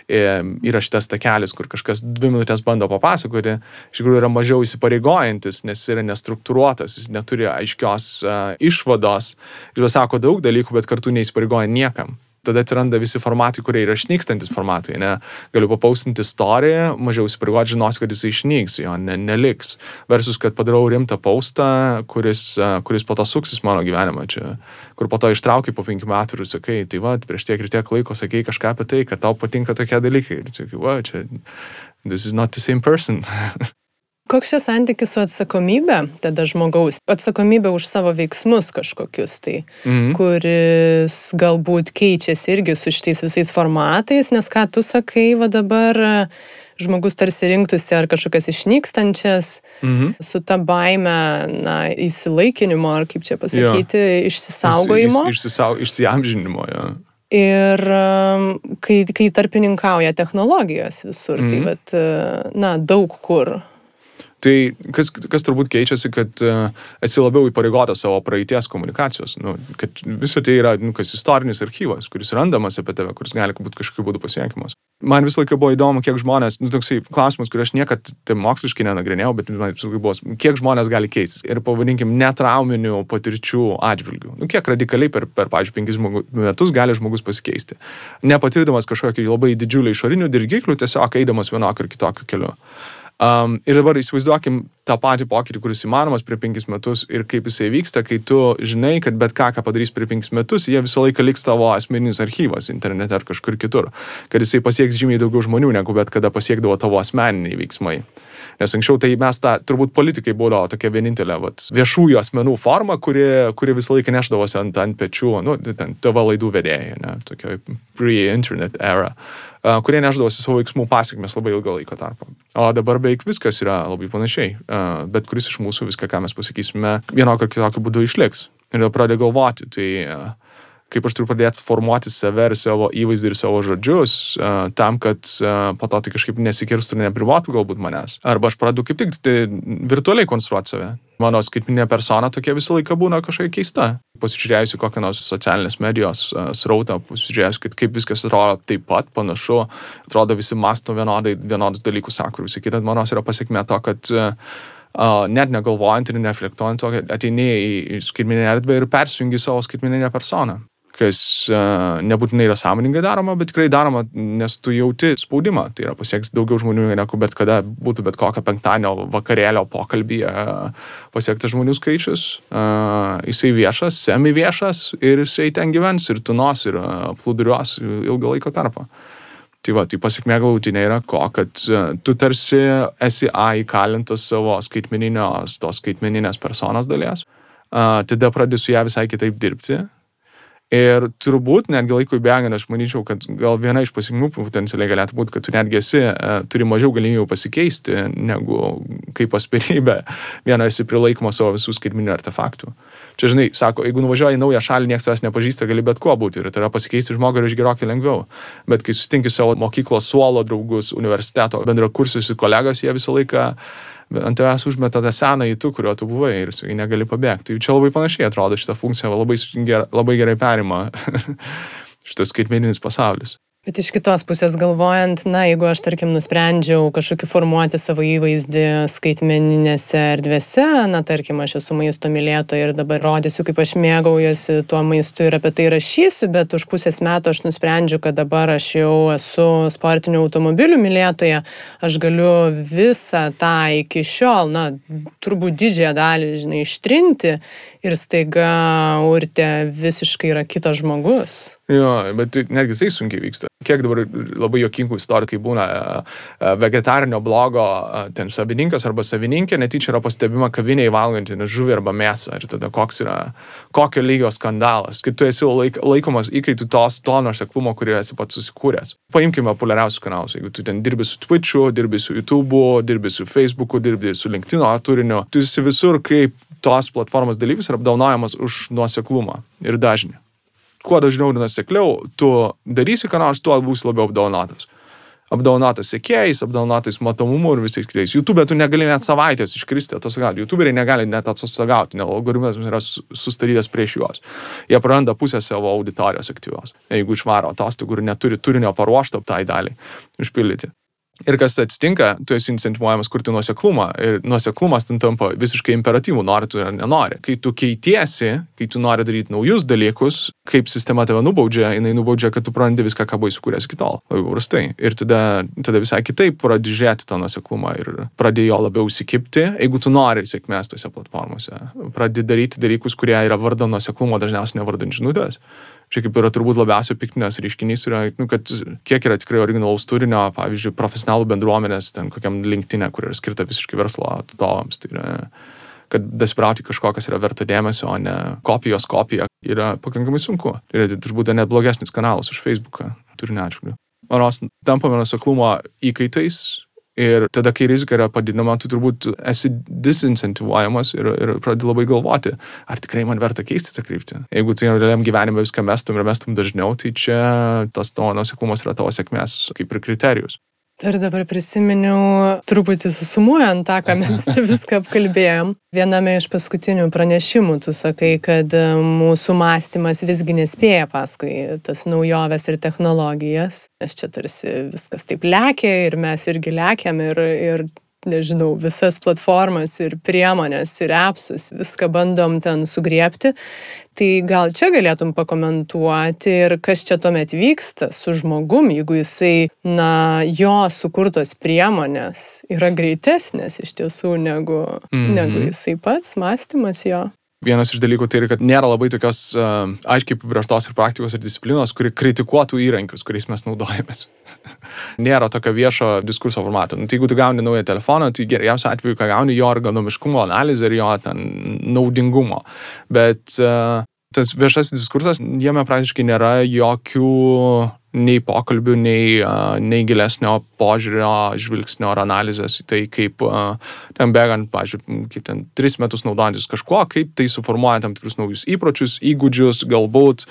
įrašytas takelis, kur kažkas dvi minutės bando papasakoti, iš tikrųjų yra mažiau įsipareigojantis, nes yra nestruktūruotas, jis neturi aiškios uh, išvados ir pasako daug dalykų, bet kartu neįsipareigoja niekam tada atsiranda visi formatai, kurie yra išnykstantis formatai. Ne? Galiu papaustinti istoriją, mažiau įsipareigoti, žinos, kad jis išnyks, jo ne, neliks. Versus, kad padarau rimtą paustą, kuris, kuris po to suksis mano gyvenimą čia. Kur po to ištraukai po penkių metų ir sakai, tai va, prieš tiek ir tiek laiko sakai kažką apie tai, kad tau patinka tokie dalykai. Ir sakai, va, čia, this is not the same person. [LAUGHS] Koks čia santykis su atsakomybė tada žmogaus? Atsakomybė už savo veiksmus kažkokius tai, mhm. kuris galbūt keičiasi irgi su šitais visais formatais, nes ką tu sakai, va dabar žmogus tarsi rinktųsi ar kažkokias išnykstančias, mhm. su ta baime, na, įsilaikinimo, ar kaip čia pasakyti, jo. išsisaugojimo. Iš, iš, išsisau, išsiamžinimo, jo. Ir kai, kai tarpininkauja technologijos visur, tai mhm. tai bet, na, daug kur Tai kas, kas turbūt keičiasi, kad uh, esi labiau įpareigotas savo praeities komunikacijos, nu, kad visą tai yra nu, kas istorinis archyvas, kuris randamas apie tave, kuris gali būti kažkokiu būdu pasiekiamas. Man visą laiką buvo įdomu, kiek žmonės, nu, toksai klausimas, kurį aš niekad tai moksliškai nenagrinėjau, bet man visą laiką buvo, kiek žmonės gali keistis ir pavadinkim netrauminių patirčių atžvilgių. Nu, kiek radikaliai per, per pavyzdžiui, penkis metus gali žmogus pasikeisti. Nepatirdamas kažkokį labai didžiulį išorinių dirgiklių, tiesiog eidamas vienokiu ar kitokiu keliu. Um, ir dabar įsivaizduokim tą patį pokytį, kuris įmanomas prie penkis metus ir kaip jisai vyksta, kai tu žinai, kad bet ką, ką padarys prie penkis metus, jie visą laiką liks tavo asmeninis archyvas internete ar kažkur kitur. Kad jisai pasieks žymiai daugiau žmonių, negu bet kada pasiekdavo tavo asmeniniai veiksmai. Nes anksčiau tai mes tą, turbūt politikai būdavo tokia vienintelė vat, viešųjų asmenų forma, kuri, kuri visą laiką neždavosi ant, ant pečių, nu, ten TV laidų vedėjai, ne, tokio pre-internet era, uh, kurie neždavosi savo veiksmų pasiekmes labai ilgą laiko tarpą. O dabar beveik viskas yra labai panašiai. Bet kuris iš mūsų viską, ką mes pasakysime, vienokio ar kitokio būdu išliks. Ir tada pradeda galvoti, tai uh, kaip aš turiu pradėti formuoti save ir savo įvaizdį ir savo žodžius, uh, tam, kad uh, po to tai kažkaip nesikirstų ir neprivatų galbūt manęs. Arba aš pradedu kaip tik tai virtualiai konstruoti save. Mano skaitminė persona tokia visą laiką būna kažkokia keista. Pasižiūrėjusi kokią nors socialinės medijos uh, srautą, pasižiūrėjus, kad kaip viskas atrodo taip pat, panašu, atrodo visi masto vienodai, vienodus dalykus sako, visi kitas manos yra pasiekme to, kad Uh, net negalvojant ir neflektuojant, ateini į skaitmeninę erdvę ir persijungi savo skaitmeninę personą kas uh, nebūtinai yra sąmoningai daroma, bet tikrai daroma, nes tu jauti spaudimą. Tai yra pasieks daugiau žmonių, negu bet kada būtų bet kokio penktadienio vakarėlio pokalbėje uh, pasiektas žmonių skaičius. Uh, jisai viešas, semi viešas ir jisai ten gyvens ir tunos ir plūduriuos ilgą laiko tarpą. Tai va, tai pasiekmė galutinė yra ko, kad tu tarsi esi A įkalintas savo skaitmeninės, tos skaitmeninės personos dalies, tada pradedi su ją visai kitaip dirbti, Ir turbūt netgi laikui bėgant, aš manyčiau, kad gal viena iš pasiekmių potencialiai galėtų būti, kad tu netgi esi, e, turi mažiau galimybių pasikeisti, negu kaip asmenybė viena esi prilaikoma savo visų skaitminių artefaktų. Čia, žinai, sako, jeigu nuvažiuoji į naują šalį, niekas tavęs nepažįsta, gali bet kuo būti ir yra pasikeisti žmogų ir gerokai lengviau. Bet kai sutinki savo mokyklos suolo draugus, universiteto bendrakursius ir kolegas, jie visą laiką ant tavęs užmeta tą senąjį tu, kurio tu buvai ir su jį negali pabėgti. Tai čia labai panašiai atrodo šitą funkciją, labai, labai gerai perima [LAUGHS] šitas skaitmeninis pasaulis. Bet iš kitos pusės galvojant, na, jeigu aš, tarkim, nusprendžiau kažkokį formuoti savo įvaizdį skaitmeninėse erdvėse, na, tarkim, aš esu maisto mylėtoja ir dabar rodysiu, kaip aš mėgaujuosi tuo maistu ir apie tai rašysiu, bet už pusės metų aš nusprendžiu, kad dabar aš jau esu sportinių automobilių mylėtoja, aš galiu visą tą iki šiol, na, turbūt didžiąją dalį, žinai, ištrinti ir staiga urte visiškai yra kitas žmogus. Jo, bet netgi tai sunkiai vyksta. Kiek dabar labai jokingų istorijų, kai būna e, e, vegetarinio blogo e, ten savininkas arba savininkė netyčia yra pastebima kavinėje valgantį žuvį arba mėsą. Ir tada koks yra, kokio lygio skandalas, kai tu esi laik, laikomas įkaitų tos to nuoseklumo, kurį esi pats susikūręs. Paimkime populiariausius kanalus. Jeigu tu ten dirbi su Twitch'u, dirbi su YouTube'u, dirbi su Facebook'u, dirbi su LinkedIn turiniu, tu esi visur kaip tos platformos dalyvis ir apdaunojamas už nuoseklumą ir dažnį kuo dažniau ir nusekliau tu darysi ką nors, tuo būsi labiau apdaunotas. Apdaunotas sėkėjais, apdaunotas matomumu ir visais kitais. YouTube tu negali net savaitės iškristi atostogauti. YouTuberiai negali net atostogauti, nes algoritmas yra sustarytas prieš juos. Jie praranda pusę savo auditorijos aktyvios, jeigu išvaro atostogų ir neturi turinio paruošto tai daliai užpildyti. Ir kas atsitinka, tu esi incentivuojamas kurti nuoseklumą ir nuoseklumas ten tampa visiškai imperatyvų, nori tu ar nenori. Kai tu keitiesi, kai tu nori daryti naujus dalykus, kaip sistema tave nubaudžia, jinai nubaudžia, kad tu prarandi viską, ką buvai sukūręs iki tol. Labai paprastai. Ir tada, tada visai kitaip pradedi žiūrėti tą nuoseklumą ir pradedi jo labiau įsikipti, jeigu tu nori sėkmės tose platformose. Pradedi daryti dalykus, kurie yra vardo nuoseklumo, dažniausiai nevardant žinutės čia kaip yra turbūt labiausiai piktinės reiškinys, yra, nu, kad kiek yra tikrai originalaus turinio, pavyzdžiui, profesionalų bendruomenės, ten kokiam linktinė, kur yra skirta visiškai verslo atstovams. Tai yra, kad dasprauti kažko, kas yra verta dėmesio, o ne kopijos kopija, yra pakankamai sunku. Tai yra turbūt net blogesnis kanalas už Facebooką turinio atžvilgiu. Manos tampame nuseklumo įkaitais Ir tada, kai rizika yra padidinama, tu turbūt esi disincentivuojamas ir, ir pradedi labai galvoti, ar tikrai man verta keisti tą kryptį. Jeigu tu realiam gyvenime viską mestum ir mestum dažniau, tai čia tas tavo nuseklumas yra tavo sėkmės kaip ir kriterijus. Ir dabar prisiminiau, truputį susumuojant tą, ką mes čia viską apkalbėjom. Viename iš paskutinių pranešimų tu sakai, kad e, mūsų mąstymas visgi nespėja paskui tas naujoves ir technologijas. Nes čia tarsi viskas taip lėkia ir mes irgi lėkiam ir, ir nežinau, visas platformas ir priemonės ir appsus, viską bandom ten sugriepti. Tai gal čia galėtum pakomentuoti ir kas čia tuomet vyksta su žmogum, jeigu jisai, na, jo sukurtos priemonės yra greitesnės iš tiesų negu, mm -hmm. negu jisai pats, mąstymas jo. Vienas iš dalykų tai yra, kad nėra labai tokios uh, aiškiai apibrieštos ir praktikos ir disciplinos, kuri kritikuotų įrankius, kuriais mes naudojamės. [LAUGHS] nėra tokio viešo diskurso formato. Nu, tai jeigu tu gauni naują telefoną, tai geriausiu atveju, ką gauni jo ergonomiškumo analizę ir jo ten naudingumo. Bet uh, tas viešasis diskursas, jame praktiškai nėra jokių nei pokalbių, nei, nei gilesnio požiūrio, žvilgsnio ar analizės į tai, kaip ten bėgant, pažiūrėjau, kaip ten tris metus naudojantis kažkuo, kaip tai suformuoja tam tikrus naujus įpročius, įgūdžius, galbūt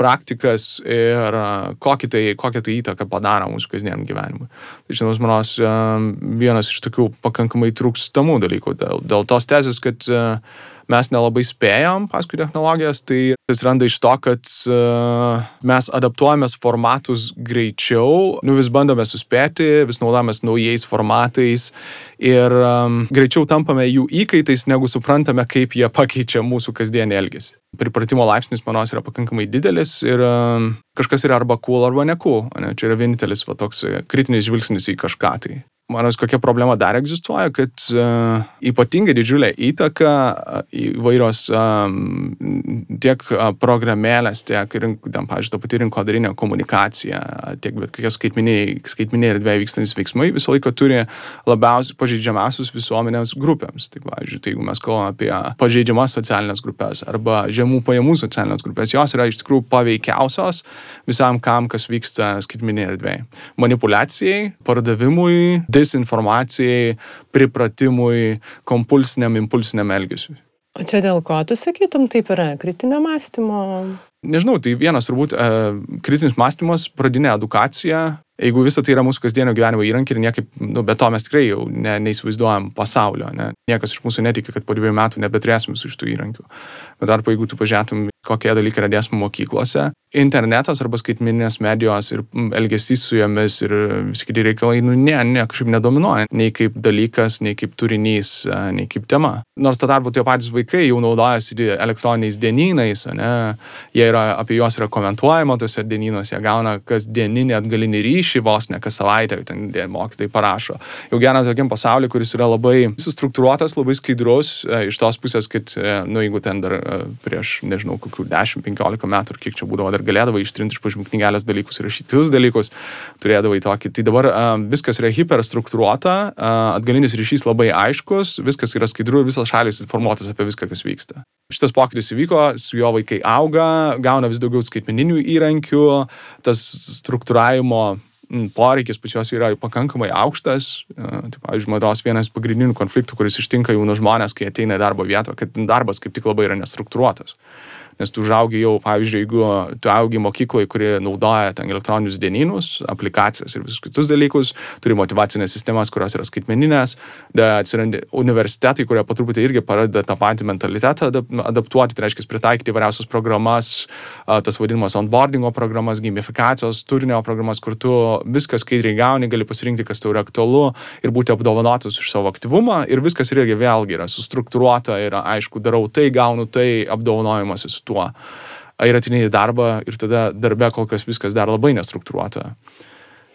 praktikas ir kokį tai, kokią tai įtaką padaro mūsų kasdieniam gyvenimui. Tai žinoma, manos, vienas iš tokių pakankamai trūkstamų dalykų dėl, dėl tos tezės, kad uh, mes nelabai spėjom paskui technologijas, tai atsiranda iš to, kad uh, mes adaptuojamės formatus greičiau, nu vis bandome suspėti, vis naudojamės naujais formatais ir um, greičiau tampame jų įkaitais, negu suprantame, kaip jie pakeičia mūsų kasdienį elgesį. Pripratimo laipsnis, manos, yra pakankamai didelis ir um, kažkas yra arba cool, arba ne cool. Ne? Čia yra vienintelis va, toks kritinis žvilgsnis į kažką. Tai Manos kokia problema dar egzistuoja, kad uh, ypatingai didžiulė įtaka uh, įvairios um, tiek uh, programėlės, tiek, ten, pavyzdžiui, ta pati rinkodarinė komunikacija, tiek bet kokie skaitminiai, skaitminiai erdvėje vykstantis veiksmai visą laiką turi labiausiai pažeidžiamiausius visuomenės grupėms. Tai, pavyzdžiui, tai jeigu mes kalbame apie pažeidžiamas socialinės grupės arba žemų pajamų socialinės grupės, jos yra iš tikrųjų paveikiausios visam kam, kas vyksta skaitminėje erdvėje. Manipulacijai, pardavimui, disinformacijai, pripratimui, kompulsiniam, impulsiniam elgesiui. O čia dėl ko tu sakytum, taip yra kritinio mąstymo? Nežinau, tai vienas turbūt e, kritinis mąstymas, pradinė edukacija, jeigu visa tai yra mūsų kasdienio gyvenimo įrankiai ir niekaip, nu, be to mes tikrai jau ne, neįsivaizduojam pasaulio, ne? niekas iš mūsų netikė, kad po dviejų metų nebeturėsim visų šitų įrankių. Bet dar, jeigu tu pažiūrėtum, kokie dalykai yra dėsmo mokyklose, internetas arba skaitmininės medijos ir elgesys su jomis ir visi kiti reikalai, nu, ne, ne, kažkaip nedominuoja, nei kaip dalykas, nei kaip turinys, nei kaip tema. Nors to tarpu tie patys vaikai jau naudojasi elektroniniais dienynais, ne, jie yra, apie juos yra komentuojama tose dienynuose, jie gauna kasdieninį atgalinį ryšį vos ne kas savaitę, ten mokytai parašo. Jau geras tokiam pasauliu, kuris yra labai sustruktūruotas, labai skaidrus, e, iš tos pusės, kad, e, nu, jeigu ten dar e, prieš, nežinau, kokių 10-15 metų, ar kiek čia būdavo, dar galėdavai ištrinti iš pažymų knygelės dalykus ir rašyti kitus dalykus, turėdavai tokį. Tai dabar uh, viskas yra hiperstruktūruota, uh, atgalinis ryšys labai aiškus, viskas yra skaidru ir visos šalis informuotas apie viską, kas vyksta. Šitas pokytis įvyko, su jo vaikai auga, gauna vis daugiau skaitmeninių įrankių, tas struktūravimo poreikis pas juos yra pakankamai aukštas. Tai, pavyzdžiui, mados vienas pagrindinių konfliktų, kuris ištinka jaunus žmonės, kai ateina į darbo vietą, kad darbas kaip tik labai yra nestruktūruotas nes tu užaugi jau, pavyzdžiui, jeigu tu augi mokykloje, kuri naudoja ten elektroninius dienynus, aplikacijas ir visus kitus dalykus, turi motivacinės sistemas, kurios yra skaitmeninės, atsiranda universitetai, kurie po truputį irgi pradeda tą patį mentalitetą adaptuoti, tai reiškia pritaikyti įvairiausias programas, tas vadinamas onboardingo programas, gamifikacijos, turinio programas, kur tu viskas skaidriai gauni, gali pasirinkti, kas tau yra aktualu ir būti apdovanotas už savo aktyvumą ir viskas irgi vėlgi yra sustruktūruota, yra aišku, darau tai, gaunu tai, apdovanojimas su tuo. Ir atinėjai į darbą ir tada darbe kol kas viskas dar labai nestruktūruota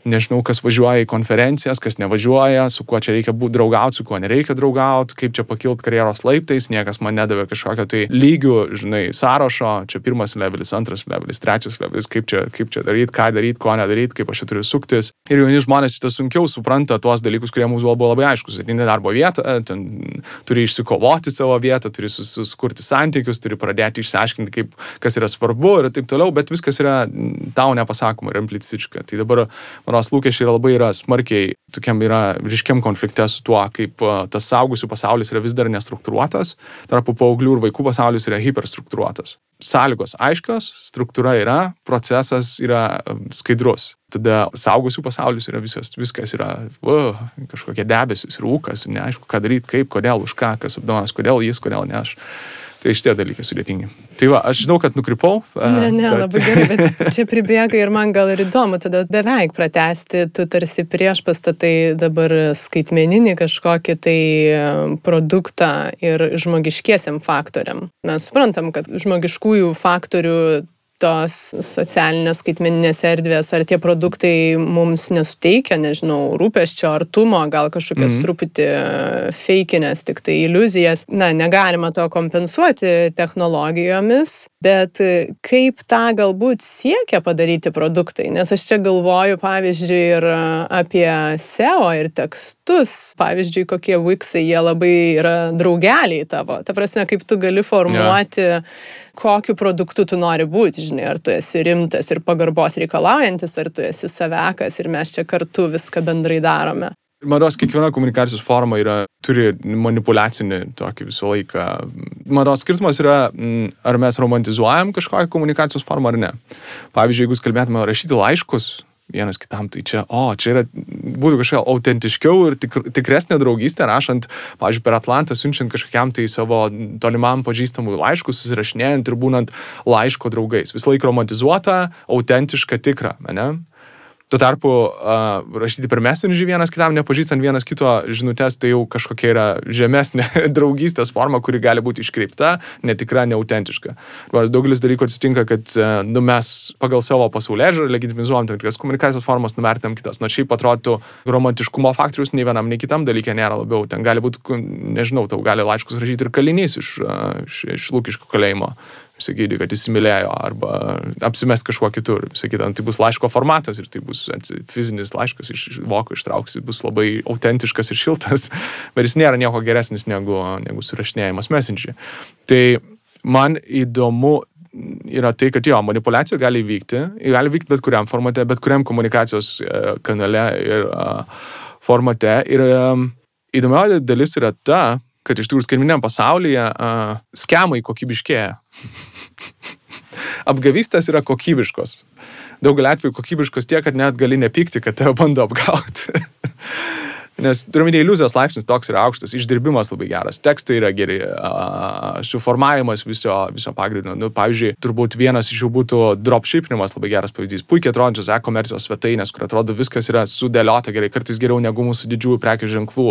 nežinau, kas važiuoja į konferencijas, kas nevažiuoja, su kuo čia reikia būti draugauti, su kuo nereikia draugauti, kaip čia pakilti karjeros laiptais, niekas man nedavė kažkokio tai lygių, žinai, sąrašo, čia pirmas levelis, antras levelis, trečias levelis, kaip čia, kaip čia daryti, ką daryti, ko nedaryti, kaip aš čia turiu suktis. Ir jauni žmonės tas sunkiau supranta tuos dalykus, kurie mums buvo labai aiškus. Ateini darbo vietą, ten turi išsikovoti savo vietą, turi susikurti santykius, turi pradėti išsiaiškinti, kaip, kas yra svarbu ir taip toliau, bet viskas yra tau nepasakoma ir impliciška. Tai dabar, man Maros lūkesčiai yra labai yra smarkiai, tokiam yra ryškiam konflikte su tuo, kaip tas saugusių pasaulis yra vis dar nestruktūruotas, tarp paauglių ir vaikų pasaulis yra hiperstruktūruotas. Sąlygos aiškios, struktūra yra, procesas yra skaidrus. Tada saugusių pasaulis yra visas, viskas yra uh, kažkokie debesis, rūkas, neaišku, ką daryti, kaip, kodėl, už ką, kas apdonas, kodėl jis, kodėl ne aš. Tai šitie dalykai sudėtingi. Tai va, aš žinau, kad nukrypau. Ne, ne, bet... labai gerai, bet čia pribėga ir man gal ir įdomu tada beveik pratesti, tu tarsi prieš pastatai dabar skaitmeninį kažkokį tai produktą ir žmogiškiesiam faktoriam. Mes suprantam, kad žmogiškųjų faktorių tos socialinės skaitmeninės erdvės, ar tie produktai mums nesuteikia, nežinau, rūpeščio, artumo, gal kažkokias mm -hmm. truputį feikinės, tik tai iliuzijas. Na, negalima to kompensuoti technologijomis, bet kaip tą galbūt siekia padaryti produktai, nes aš čia galvoju, pavyzdžiui, ir apie SEO ir tekstus, pavyzdžiui, kokie Wixai, jie labai yra draugeliai tavo. Ta prasme, kaip tu gali formuoti yeah kokiu produktu tu nori būti, žinai, ar tu esi rimtas ir pagarbos reikalaujantis, ar tu esi savekas ir mes čia kartu viską bendrai darome. Mados kiekviena komunikacijos forma yra, turi manipulacinį tokį visą laiką. Mados skirtumas yra, mm, ar mes romantizuojam kažkokią komunikacijos formą ar ne. Pavyzdžiui, jeigu kalbėtume rašyti laiškus, vienas kitam, tai čia, o, čia yra, būtų kažkokia autentiškiau ir tik, tikresnė draugystė, rašant, pavyzdžiui, per Atlantą, siunčiant kažkokiam tai savo tolimam pažįstamui laiškus, susirašinėjant ir būnant laiško draugais. Visą laiką romantizuota, autentiška, tikra, ne? Tuo tarpu uh, rašyti per messengerį vienas kitam, nepažįstant vienas kito žinutės, tai jau kažkokia yra žemesnė [LAUGHS] draugystės forma, kuri gali būti iškreipta, netikra, neautentiška. Daugelis dalykų atsitinka, kad uh, nu, mes pagal savo pasaulė žiūrį legitimizuojam tam tikras komunikacijos formas, nuvertinam kitas. Nors šiaip atrodytų romantiškumo faktorius nei vienam, nei kitam dalykė nėra labiau. Ten gali būti, nežinau, tau gali laiškus rašyti ir kalinys iš, uh, iš, iš Lūkiško kalėjimo sakyti, kad įsimylėjo arba apsimes kažkuo kitur. Sakyti, tai bus laiško formatas ir tai bus fizinis laiškas iš voko ištrauks, jis bus labai autentiškas ir šiltas, [LAUGHS] bet jis nėra nieko geresnis negu, negu surašinėjimas messengerį. Tai man įdomu yra tai, kad jo, manipulacija gali vykti, gali vykti bet kuriam formate, bet kuriam komunikacijos e, kanale ir formate. Ir įdomiausia dalis yra ta, kad iš tikrųjų skaitmeniniam pasaulyje uh, skemai kokybiškėja. [LAUGHS] Apgavystės yra kokybiškos. Daugelį atvejų kokybiškos tiek, kad net gali nepykti, kad tave bando apgauti. [LAUGHS] Nes turiuomenį iliuzijos laipsnis toks yra aukštas, išdirbimas labai geras, tekstai yra geri, uh, suformavimas viso, viso pagrindo. Nu, pavyzdžiui, turbūt vienas iš jų būtų dropshipinimas labai geras pavyzdys. Puikiai atrodančios e-komercijos svetainės, kur atrodo viskas yra sudėliota gerai, kartais geriau negu mūsų didžiųjų prekių ženklų.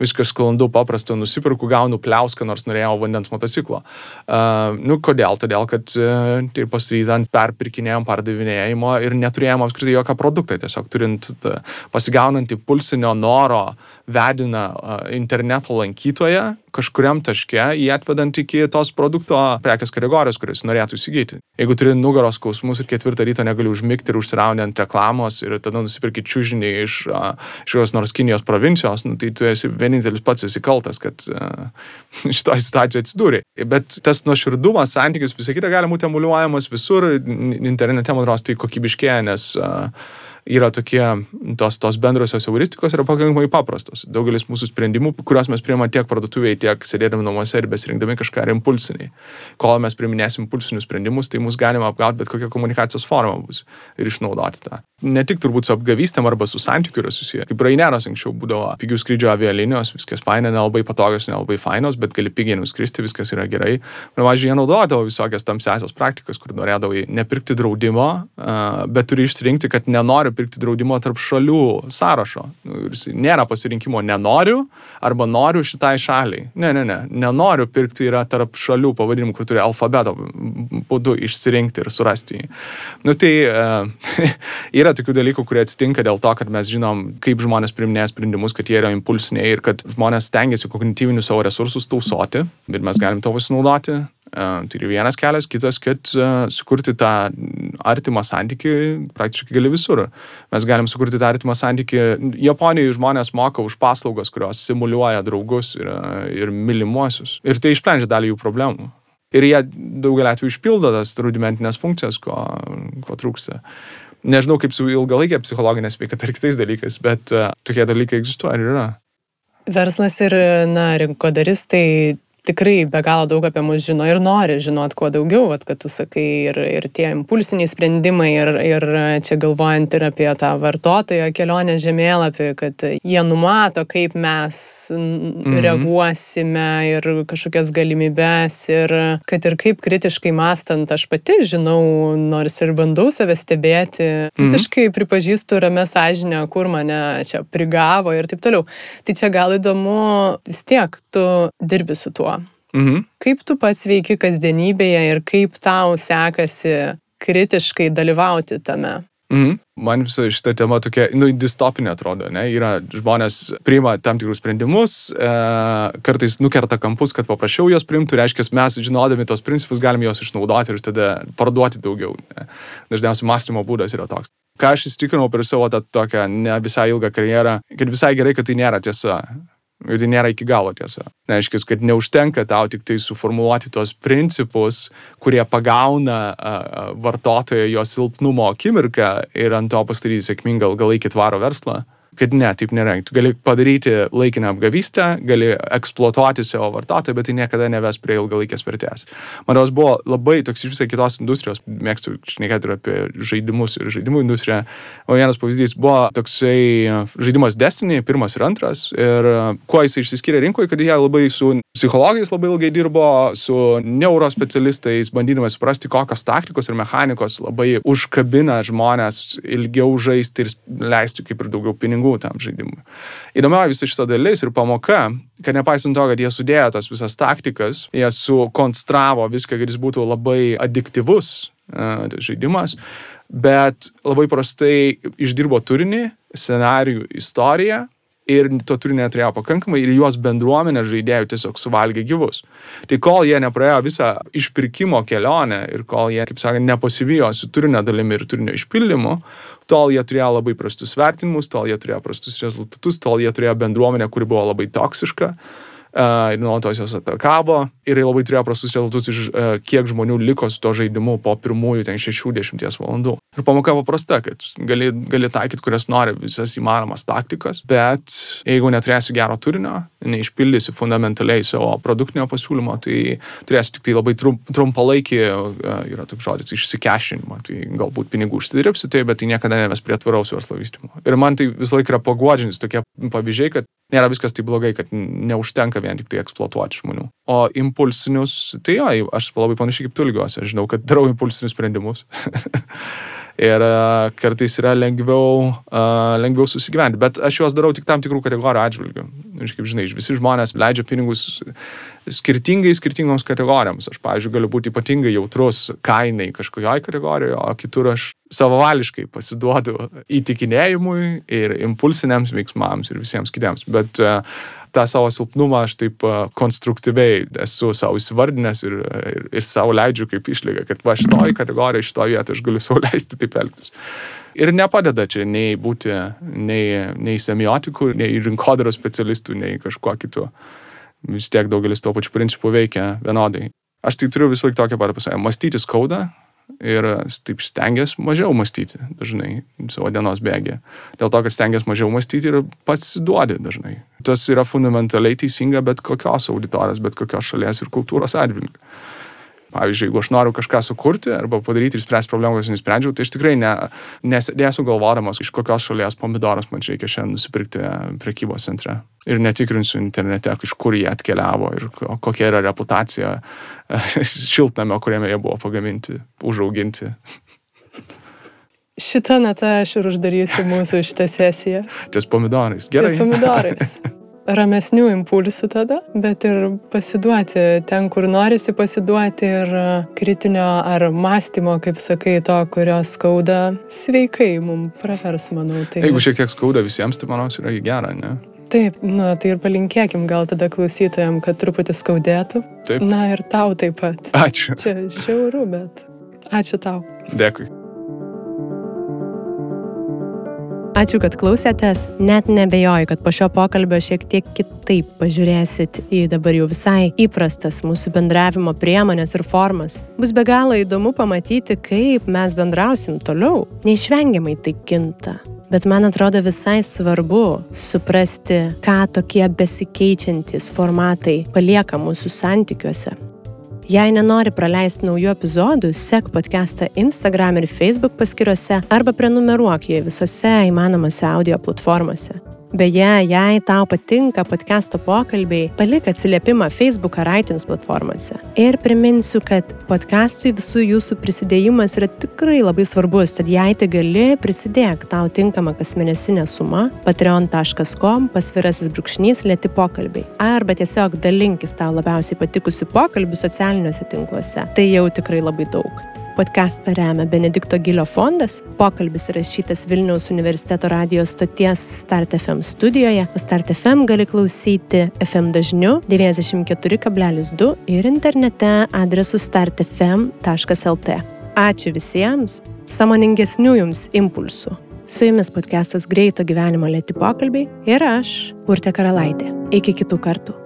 Viskas sklandu, paprasta, nusipirku, gaunu pliauską, nors norėjau vandens motociklo. Uh, nu, kodėl? Todėl, kad uh, tai pastatyta ant perpirkinėjimo, pardavinėjimo ir neturėjom apskritai jokio produkto, tiesiog turint, uh, pasigaunant impulsinio noro vedina interneto lankytoją kažkuriam taške, jį atvedant iki tos produkto prekės kategorijos, kuris norėtų įsigyti. Jeigu turi nugaros skausmus ir ketvirtą ryto negali užmigti ir užsiraunti ant reklamos ir tada nusipirki čiūžinį iš, iš kokios nors Kinijos provincijos, nu, tai tu esi vienintelis pats esi kaltas, kad [LAUGHS] šitoje situacijoje atsidūrė. Bet tas nuoširdumas, santykis, visą kitą gali būti emuliuojamas visur, internete, man atrodo, tai kokybiškėja, nes uh, yra tokie, tos, tos bendrosios heuristikos yra pakankamai paprastos. Daugelis mūsų sprendimų, kuriuos mes priimame tiek parduotuvėje, tiek sėdėdami namuose ir besirinkdami kažką yra impulsiniai. Kol mes priminėsim impulsinius sprendimus, tai mus galima apgauti bet kokią komunikacijos formą bus ir išnaudoti tą. Ne tik turbūt su apgavystėm arba su santykiu yra susiję. Kaip Raineros anksčiau būdavo pigių skrydžio avialinijos, viskas faina, nelabai patogios, nelabai fainos, bet gali pigiai nuskristi, viskas yra gerai. Pavyzdžiui, jie naudodavo visokias tamsiasias praktikas, kur norėdavo nepirkti draudimo, bet turi išsirinkti, kad nenori pirkti draudimo tarp šalių sąrašo. Nu, nėra pasirinkimo nenoriu arba noriu šitai šaliai. Ne, ne, ne. Nenoriu pirkti yra tarp šalių pavadinimų, kur turi alfabeto būdu išsirinkti ir surasti jį. Nu, tai uh, [LAUGHS] yra tokių dalykų, kurie atsitinka dėl to, kad mes žinom, kaip žmonės priminėja sprendimus, kad jie yra impulsiniai ir kad žmonės stengiasi kognityvinius savo resursus tausoti, bet mes galim to pasinaudoti Tai yra vienas kelias, kitas, kad sukurti tą artimą santyki praktiškai gali visur. Mes galim sukurti tą artimą santyki. Japonijoje žmonės moka už paslaugas, kurios simuliuoja draugus ir, ir mylimuosius. Ir tai išsprendžia dalį jų problemų. Ir jie daugelį atvejų išpildo tas rudimentinės funkcijas, ko, ko trūksta. Nežinau, kaip su ilgalaikė psichologinė sveikata ir kitais dalykais, bet uh, tokie dalykai egzistuoja ir yra. Verslas ir, na, rinkodaristai tikrai be galo daug apie mus žino ir nori žinot kuo daugiau, vat, kad tu sakai, ir, ir tie impulsiniai sprendimai, ir, ir čia galvojant ir apie tą vartotojo kelionę žemėlapį, kad jie numato, kaip mes mhm. reaguosime ir kažkokias galimybės, ir kad ir kaip kritiškai mastant aš pati žinau, nors ir bandau save stebėti, mhm. visiškai pripažįstu ramę sąžinę, kur mane čia prigavo ir taip toliau. Tai čia gal įdomu, vis tiek tu dirbi su tuo. Mhm. Kaip tu pats veiki kasdienybėje ir kaip tau sekasi kritiškai dalyvauti tame? Mhm. Man visa šita tema tokia, nu, distopinė atrodo, ne? Yra žmonės priima tam tikrus sprendimus, e, kartais nukerta kampus, kad paprašiau juos priimtų, reiškia, mes žinodami tos principus galime juos išnaudoti ir tada parduoti daugiau. Ne? Dažniausiai mąstymo būdas yra toks. Ką aš įsitikinau per savo tą tokią ne visai ilgą karjerą, kad visai gerai, kad tai nėra tiesa. Ir tai nėra iki galo tiesa. Reiškia, kad neužtenka tau tik tai suformuoluoti tos principus, kurie pagauna vartotojo jo silpnumo akimirką ir ant to pastatyti sėkmingą ilgalaikį tvaro verslą kad ne, taip nėra. Tu gali padaryti laikiną apgavystę, gali eksploatuoti savo vartotoją, bet tai niekada neves prie ilgalaikės vertės. Man rodos buvo labai toks iš visai kitos industrijos, mėgstu šnekėti ir apie žaidimus ir žaidimų industriją. O vienas pavyzdys buvo toksai žaidimas Destiny, pirmas ir antras. Ir kuo jisai išsiskyrė rinkoje, kad jie labai su psichologais labai ilgai dirbo, su neurospecialistais, bandydami suprasti, kokios taktikos ir mechanikos labai užkabina žmonės ilgiau žaisti ir leisti kaip ir daugiau pinigų pinigų tam žaidimui. Įdomioji visa šita dalis ir pamoka, kad nepaisant to, kad jie sudėjo tas visas taktikas, jie sukonstravo viską, kad jis būtų labai adiktyvus uh, žaidimas, bet labai prastai išdirbo turinį, scenarijų, istoriją ir to turinio neturėjo pakankamai ir juos bendruomenė žaidėjų tiesiog suvalgė gyvus. Tai kol jie nepraėjo visą išpirkimo kelionę ir kol jie, kaip sakant, nepasivijo su turinio dalimi ir turinio išpildymu, tol jie turėjo labai prastus vertinimus, tol jie turėjo prastus rezultatus, tol jie turėjo bendruomenę, kuri buvo labai toksiška ir nuolatos jos atakavo ir labai turėjo prastus rezultatus iš kiek žmonių liko su to žaidimu po pirmųjų ten 60 valandų. Ir pamoka paprasta, kad gali, gali taikyti, kurias nori, visas įmanomas taktikas, bet jeigu neturėsi gero turinio, neišpildysi fundamentaliai savo produktinio pasiūlymo, tai turėsi tik tai labai trump, trumpalaikį, yra toks žodis, išsikešinimą, tai galbūt pinigų užsidirbsi, tai, bet tai niekada neves prie tvaraus verslo vystymo. Ir man tai visą laiką yra paguodžiantis tokie pavyzdžiai, kad nėra viskas taip blogai, kad neužtenka vien tik tai eksploatuoti žmonių. O impulsinius, tai jo, aš labai panašiai kaip tu lygiuosi, aš žinau, kad darau impulsinius sprendimus. [LAUGHS] ir uh, kartais yra lengviau, uh, lengviau susigyventi, bet aš juos darau tik tam tikrų kategorijų atžvilgių. Ir kaip žinai, visi žmonės leidžia pinigus skirtingai skirtingoms kategorijoms. Aš, pavyzdžiui, galiu būti ypatingai jautrus kainai kažkokioje kategorijoje, o kitur aš savavališkai pasiduodu įtikinėjimui ir impulsiniams veiksmams ir visiems kitiems. Bet uh, tą savo silpnumą aš taip uh, konstruktyviai esu savo įsivardinęs ir, ir, ir savo leidžiu kaip išlyga, kad va šitoj kategorijoje, šitoj vietoje aš galiu savo [LAUGHS] leisti taip elgtis. Ir nepadeda čia nei būti nei, nei semiotikų, nei rinkodaros specialistų, nei kažkuo kitu. Vis tiek daugelis tuo pačiu principu veikia vienodai. Aš tai turiu visą laiką tokią patį pasakymą. Mąstyti skauda ir taip stengiasi mažiau mąstyti dažnai savo dienos bėgė. Dėl to, kad stengiasi mažiau mąstyti ir pats duodi dažnai. Tas yra fundamentaliai teisinga bet kokios auditorijos, bet kokios šalies ir kultūros atžvilgiu. Pavyzdžiui, jeigu aš noriu kažką sukurti arba padaryti ir spręsti problemą, kurias nesprendžiau, tai aš tikrai ne, nesėdėsiu galvodamas, iš kokios šalies pomidoras man reikia šiandien nusipirkti prekybos centre. Ir netikrinsiu internete, iš kur jie atkeliavo ir kokia yra reputacija [LAUGHS] šiltnamio, kuriame jie buvo pagaminti, užauginti. Šitą natą aš ir uždarysiu mūsų šitą sesiją. Ties pomidorais. Gerai. Ties pomidorais. [LAUGHS] ramesnių impulsų tada, bet ir pasiduoti ten, kur norisi pasiduoti ir kritinio ar mąstymo, kaip sakai, to, kurio skauda, sveikai mums pravers, manau. Tai... Jeigu šiek tiek skauda visiems, tai manau, yra gera, ne? Taip, na tai ir palinkėkim gal tada klausytojams, kad truputį skaudėtų. Taip. Na ir tau taip pat. Ačiū. Čia žiauru, bet ačiū tau. Dėkui. Ačiū, kad klausėtės. Net nebejoju, kad po šio pokalbio šiek tiek kitaip pažiūrėsit į dabar jau visai įprastas mūsų bendravimo priemonės ir formas. Bus be galo įdomu pamatyti, kaip mes bendrausim toliau. Neišvengiamai tai kinta. Bet man atrodo visai svarbu suprasti, ką tokie besikeičiantys formatai palieka mūsų santykiuose. Jei nenori praleisti naujų epizodų, sek podcastą Instagram ir Facebook paskiruose arba prenumeruok jį visose įmanomose audio platformose. Beje, jei tau patinka podcast'o pokalbiai, palik atsiliepimą Facebook ar iTunes platformose. Ir priminsiu, kad podcast'ui visų jūsų prisidėjimas yra tikrai labai svarbus, tad jei tai gali, prisidėk tau tinkamą kasmėnesinę sumą patreon.com pasvirasis brūkšnys lėti pokalbiai. Arba tiesiog dalinkis tau labiausiai patikusių pokalbių socialiniuose tinkluose. Tai jau tikrai labai daug. Podcastą remia Benedikto Gilio fondas. Pokalbis įrašytas Vilniaus universiteto radijos stoties Start FM studijoje. Start FM gali klausyti FM dažniu 94,2 ir internete adresu startfm.lt. Ačiū visiems, samoningesnių jums impulsų. Su jumis podcastas Greito gyvenimo lėti pokalbiai ir aš, Urte Karalaitė. Iki kitų kartų.